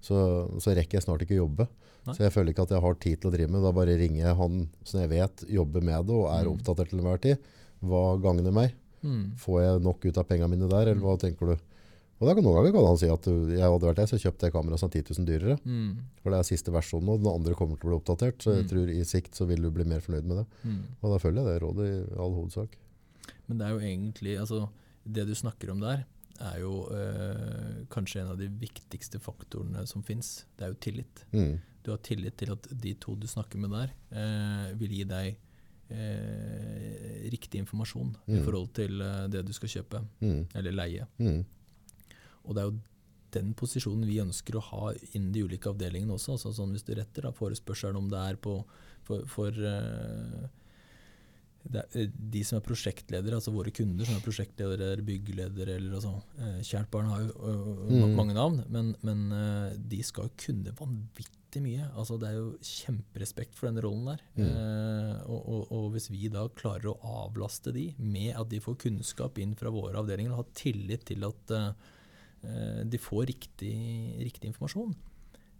så, så rekker jeg snart ikke jobbe. Nei. Så jeg føler ikke at jeg har tid til å drive med. Da bare ringer jeg han som jeg vet jobber med det og er Mm. oppdatert til enhver tid. Hva gagner meg? mm. Får jeg nok ut av pengene mine der, eller hva tenker du? Og da kan Noen ganger kan han si at jeg hadde vært der, så kjøpte jeg kameraet som 10 000 dyrere. Mm. For det er siste versjon nå. Den andre kommer til å bli oppdatert. Så jeg Mm. tror i sikt så vil du bli mer fornøyd med det. Mm. Og da følger jeg det rådet i all hovedsak. Men det er jo egentlig altså, Det du snakker om der, er jo eh, kanskje en av de viktigste faktorene som fins. Det er jo tillit. Mm. Du har tillit til at de to du snakker med der, eh, vil gi deg eh, riktig informasjon i Mm. forhold til eh, det du skal kjøpe Mm. eller leie. Mm. Og det er jo den posisjonen vi ønsker å ha innen de ulike avdelingene også. Altså sånn hvis du retter da forespørselen om det er på for, for eh, det er, eh, de som er prosjektledere, altså våre kunder som er prosjektledere eller byggledere eller altså, eh, Kjært barn har jo øh, Mm. mange navn, men, men eh, de skal jo kunne vanvittig mye. Altså Det er jo kjemperespekt for den rollen der. Mm. Eh, og, og, og hvis vi da klarer å avlaste de med at de får kunnskap inn fra våre avdelinger, og har tillit til at eh, eh, de får riktig, riktig informasjon,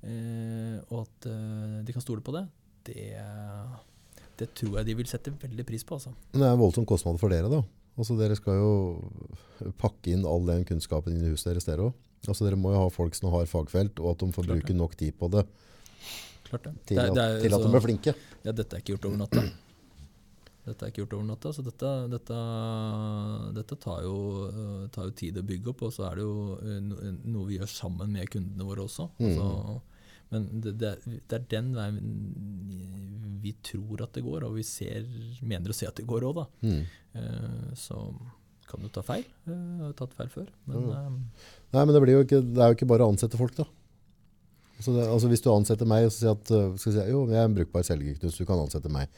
eh, og at eh, de kan stole på det, det, det tror jeg de vil sette veldig pris på. Altså. Men det er en voldsom kostnad for dere, da. Altså, dere skal jo pakke inn all den kunnskapen inn i huset deres, dere òg. Altså, dere må jo ha folk som har fagfelt, og at de får bruke nok tid på det Klart det. til, Det er- at, det er til at de blir flinke. Ja, dette er ikke gjort over natta. Dette er ikke gjort over natta, så dette, dette, dette tar, jo, tar jo tid å bygge opp. Og så er det jo eh, noe vi gjør sammen med kundene våre også. Mm. Altså, men det, det, det er den veien vi tror at det går, og vi ser, mener å se at det går òg, da. Mm. Uh, Så kan du ta feil. Uh, Jeg har tatt feil før. Men Ja. uh, Nei, men det, ikke, det er jo ikke bare å ansette folk, da. Altså, altså Hvis du ansetter meg og sier at skal si, jo, jeg er en brukbar selger, Knut, du kan ansette meg,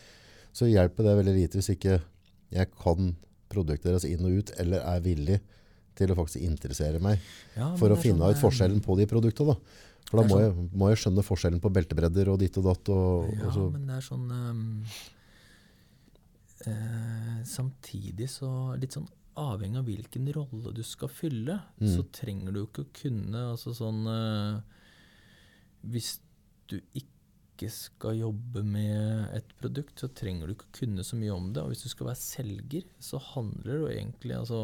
så hjelper det veldig lite hvis ikke jeg kan produktet deres inn og ut, eller er villig til å faktisk interessere meg ja, for å finne sånn, ut forskjellen på de produktene. Da. For da må sånn- jeg, må jeg skjønne forskjellen på beltebredder og ditt og datt. Og, Ja, og men det er sånn um, uh, Samtidig så litt sånn avhengig av hvilken rolle du skal fylle, Mm. så trenger du ikke å kunne altså sånn uh, Hvis du ikke skal jobbe med et produkt, så trenger du ikke å kunne så mye om det. Og hvis du skal være selger, så handler det jo egentlig altså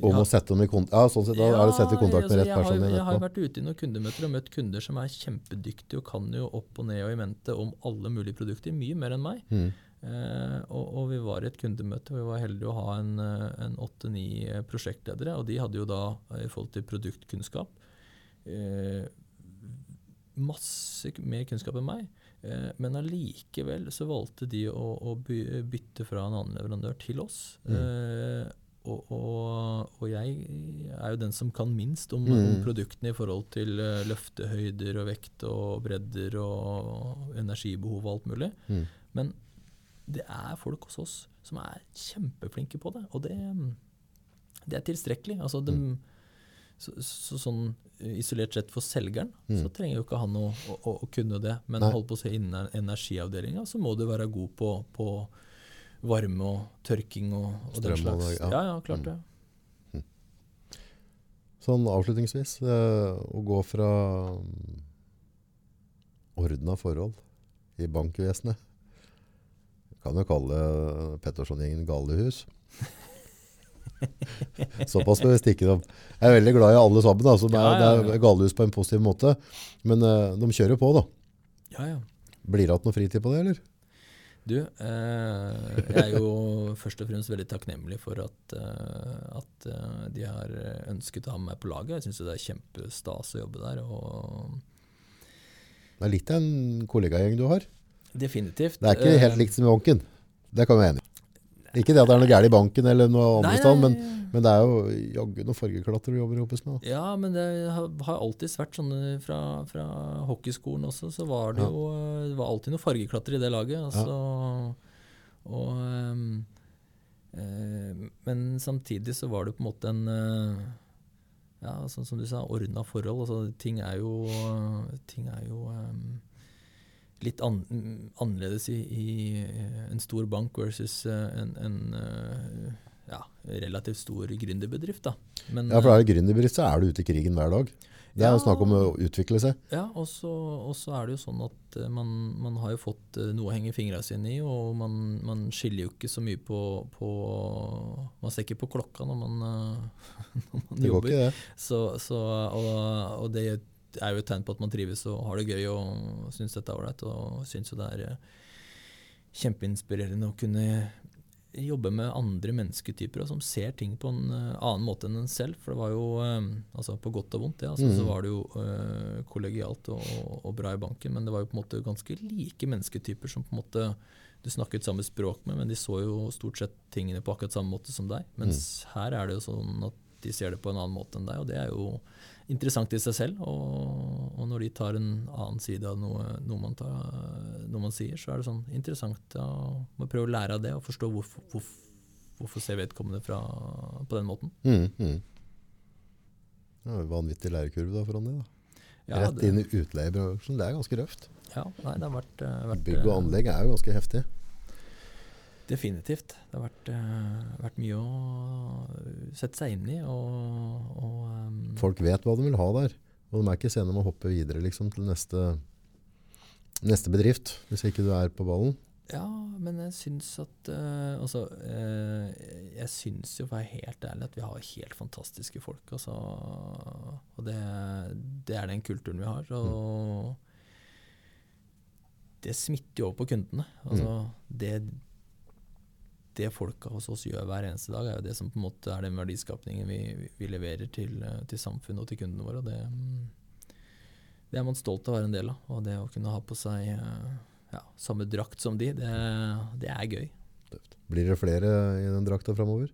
om ja, å sette dem i kontakt. Ja, sånn sett, da er det å sette i kontakt med rett jeg har, person. Jeg har jo vært ute i noen kundemøter og møtt kunder som er kjempedyktige og kan jo opp og ned og i mente om alle mulige produkter, mye mer enn meg. Mm. Eh, og, og vi var i et kundemøte hvor vi var heldige å ha en, eh, en åtte-ni eh, prosjektledere, og de hadde jo da, eh, i forhold til produktkunnskap, eh, masse mer kunnskap enn meg. Men allikevel så valgte de å, å bytte fra en annen leverandør til oss. Mm. Eh, og, og, og jeg er jo den som kan minst om, Mm. om produktene i forhold til eh, løftehøyder og vekt og bredder og energibehov og alt mulig. Mm. Men det er folk hos oss som er kjempeflinke på det, og det, det er tilstrekkelig. Altså, de, så, så sånn eh, isolert sett for selgeren, Mm. så trenger jo ikke han å, å, å kunne det. Men Nei. hold på å se innen energiavdelinga, så må du være god på, på varme og tørking og, og den slags. det, ja. Ja, ja, klart Mm. det. Sånn avslutningsvis, eh, å gå fra mm, ordna forhold i bankvesenet Kan jo kalle Petterson-gjengen galehus. Såpass skal vi stikke dem. Jeg er veldig glad i alle sammen. Altså. Det, er, Ja, ja, ja. det galehus på en positiv måte. Men eh, de kjører på, da. Ja, ja. Blir det igjen noe fritid på det, eller? Du, eh, jeg er jo først og fremst veldig takknemlig for at, eh, at eh, de har ønsket å ha meg på laget. Jeg syns det er kjempestas å jobbe der. Det er litt av en kollegagjeng du har. definitivt. Det er ikke eh, helt likt som i Onken. Det kan vi være enig i. Ikke det at det er noe galt i banken eller noe andre nei, sted, men, men det er jo jaggu noen fargeklatter du jobber sammen med. Ja, men det har, alltid vært sånn fra, fra hockeyskolen også, så var det Ja. jo Det var alltid noen fargeklatter i det laget. Altså, Og um, eh, Men samtidig så var det på en måte en uh, Ja, sånn som du sa, ordna forhold. Altså, ting er jo Ting er jo ehm, litt an, annerledes i, i eh, en stor bank versus eh, en, en eh, ja, relativt stor gründerbedrift. Men, Ja, for er det gründerbedrift, så er du ute i krigen hver dag. Det er jo Ja. snakk om å utvikle seg. Ja, og så er det jo sånn at man, man har jo fått noe å henge fingrene sine i, og man, man skiller jo ikke så mye på, på Man ser ikke på klokka når man, når man Det går jobber. ikke det. Så, så, og, og det er jo et tegn på at man trives og har det gøy og syns dette er ålreit. Og syns jo det er eh, kjempeinspirerende å kunne jobbe med andre mennesketyper som ser ting på en eh, annen måte enn en selv. For det var jo, eh, altså på godt og vondt, det, altså, mm. så var det jo kollegialt og, og bra i banken, men det var jo på en måte ganske like mennesketyper som på en måte du snakket samme språk med, men de så jo stort sett tingene på akkurat samme måte som deg. Mens her er det jo sånn at de ser det på en annen måte enn deg, og det er jo interessant i seg selv. Og, og når de tar en annen side av noe, noe, man, tar, noe man sier, så er det sånn interessant å må prøve å lære av det og forstå hvorfor, hvorfor, hvorfor ser vedkommende fra, på den måten. Mm, mm. Jo vanvittig lærekurve da foran det. da. Ja, Rett inn i utleiebransjen, det er ganske røft. ja, nei, det har vært, eh, vært Bygg og eh, anlegg er jo ganske heftig. Definitivt. Det har vært, uh, vært mye å sette seg inn i. Og, og um, Folk vet hva de vil ha der. Og de er ikke sene med å hoppe videre liksom, til neste, neste bedrift, hvis ikke du er på ballen. Ja, men jeg syns at uh, Altså, uh, jeg syns jo, for å være helt ærlig, at vi har helt fantastiske folk. Altså, og det, det er den kulturen vi har. Og det smitter jo over på kundene. Altså, det, det folka hos oss gjør hver eneste dag, er jo det som på en måte er den verdiskapningen vi, vi leverer til, eh, til samfunnet og til kundene våre. Og det, mm, det er man stolt av å være en del av. Og det å kunne ha på seg eh, ja, samme drakt som de, det, det er gøy. Blir det flere i den drakta framover?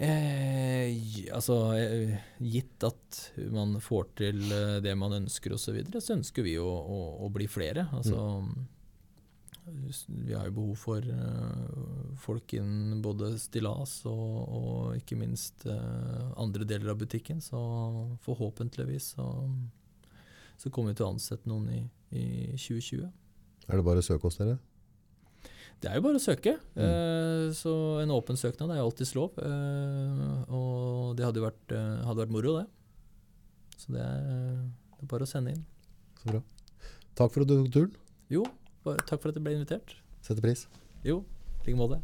Eh, altså, eh, gitt at man får til det man ønsker osv., så, videre, så ønsker vi å, å, å bli flere. Altså, s- Vi har jo behov for eh, folk innen både stillas og, og ikke minst eh, andre deler av butikken. Så forhåpentligvis så, så kommer vi til å ansette noen i, i 2020. Er det bare å søke hos dere? Det er jo bare å søke. Eh, så en åpen søknad er jo alltids lov. Eh, og det hadde jo vært, eh, hadde vært moro, det. Så det er, det er bare å sende inn. Så bra. Takk for at du tok turen. Jo, bare, takk for at jeg ble invitert. Setter pris. Jo, i like måte.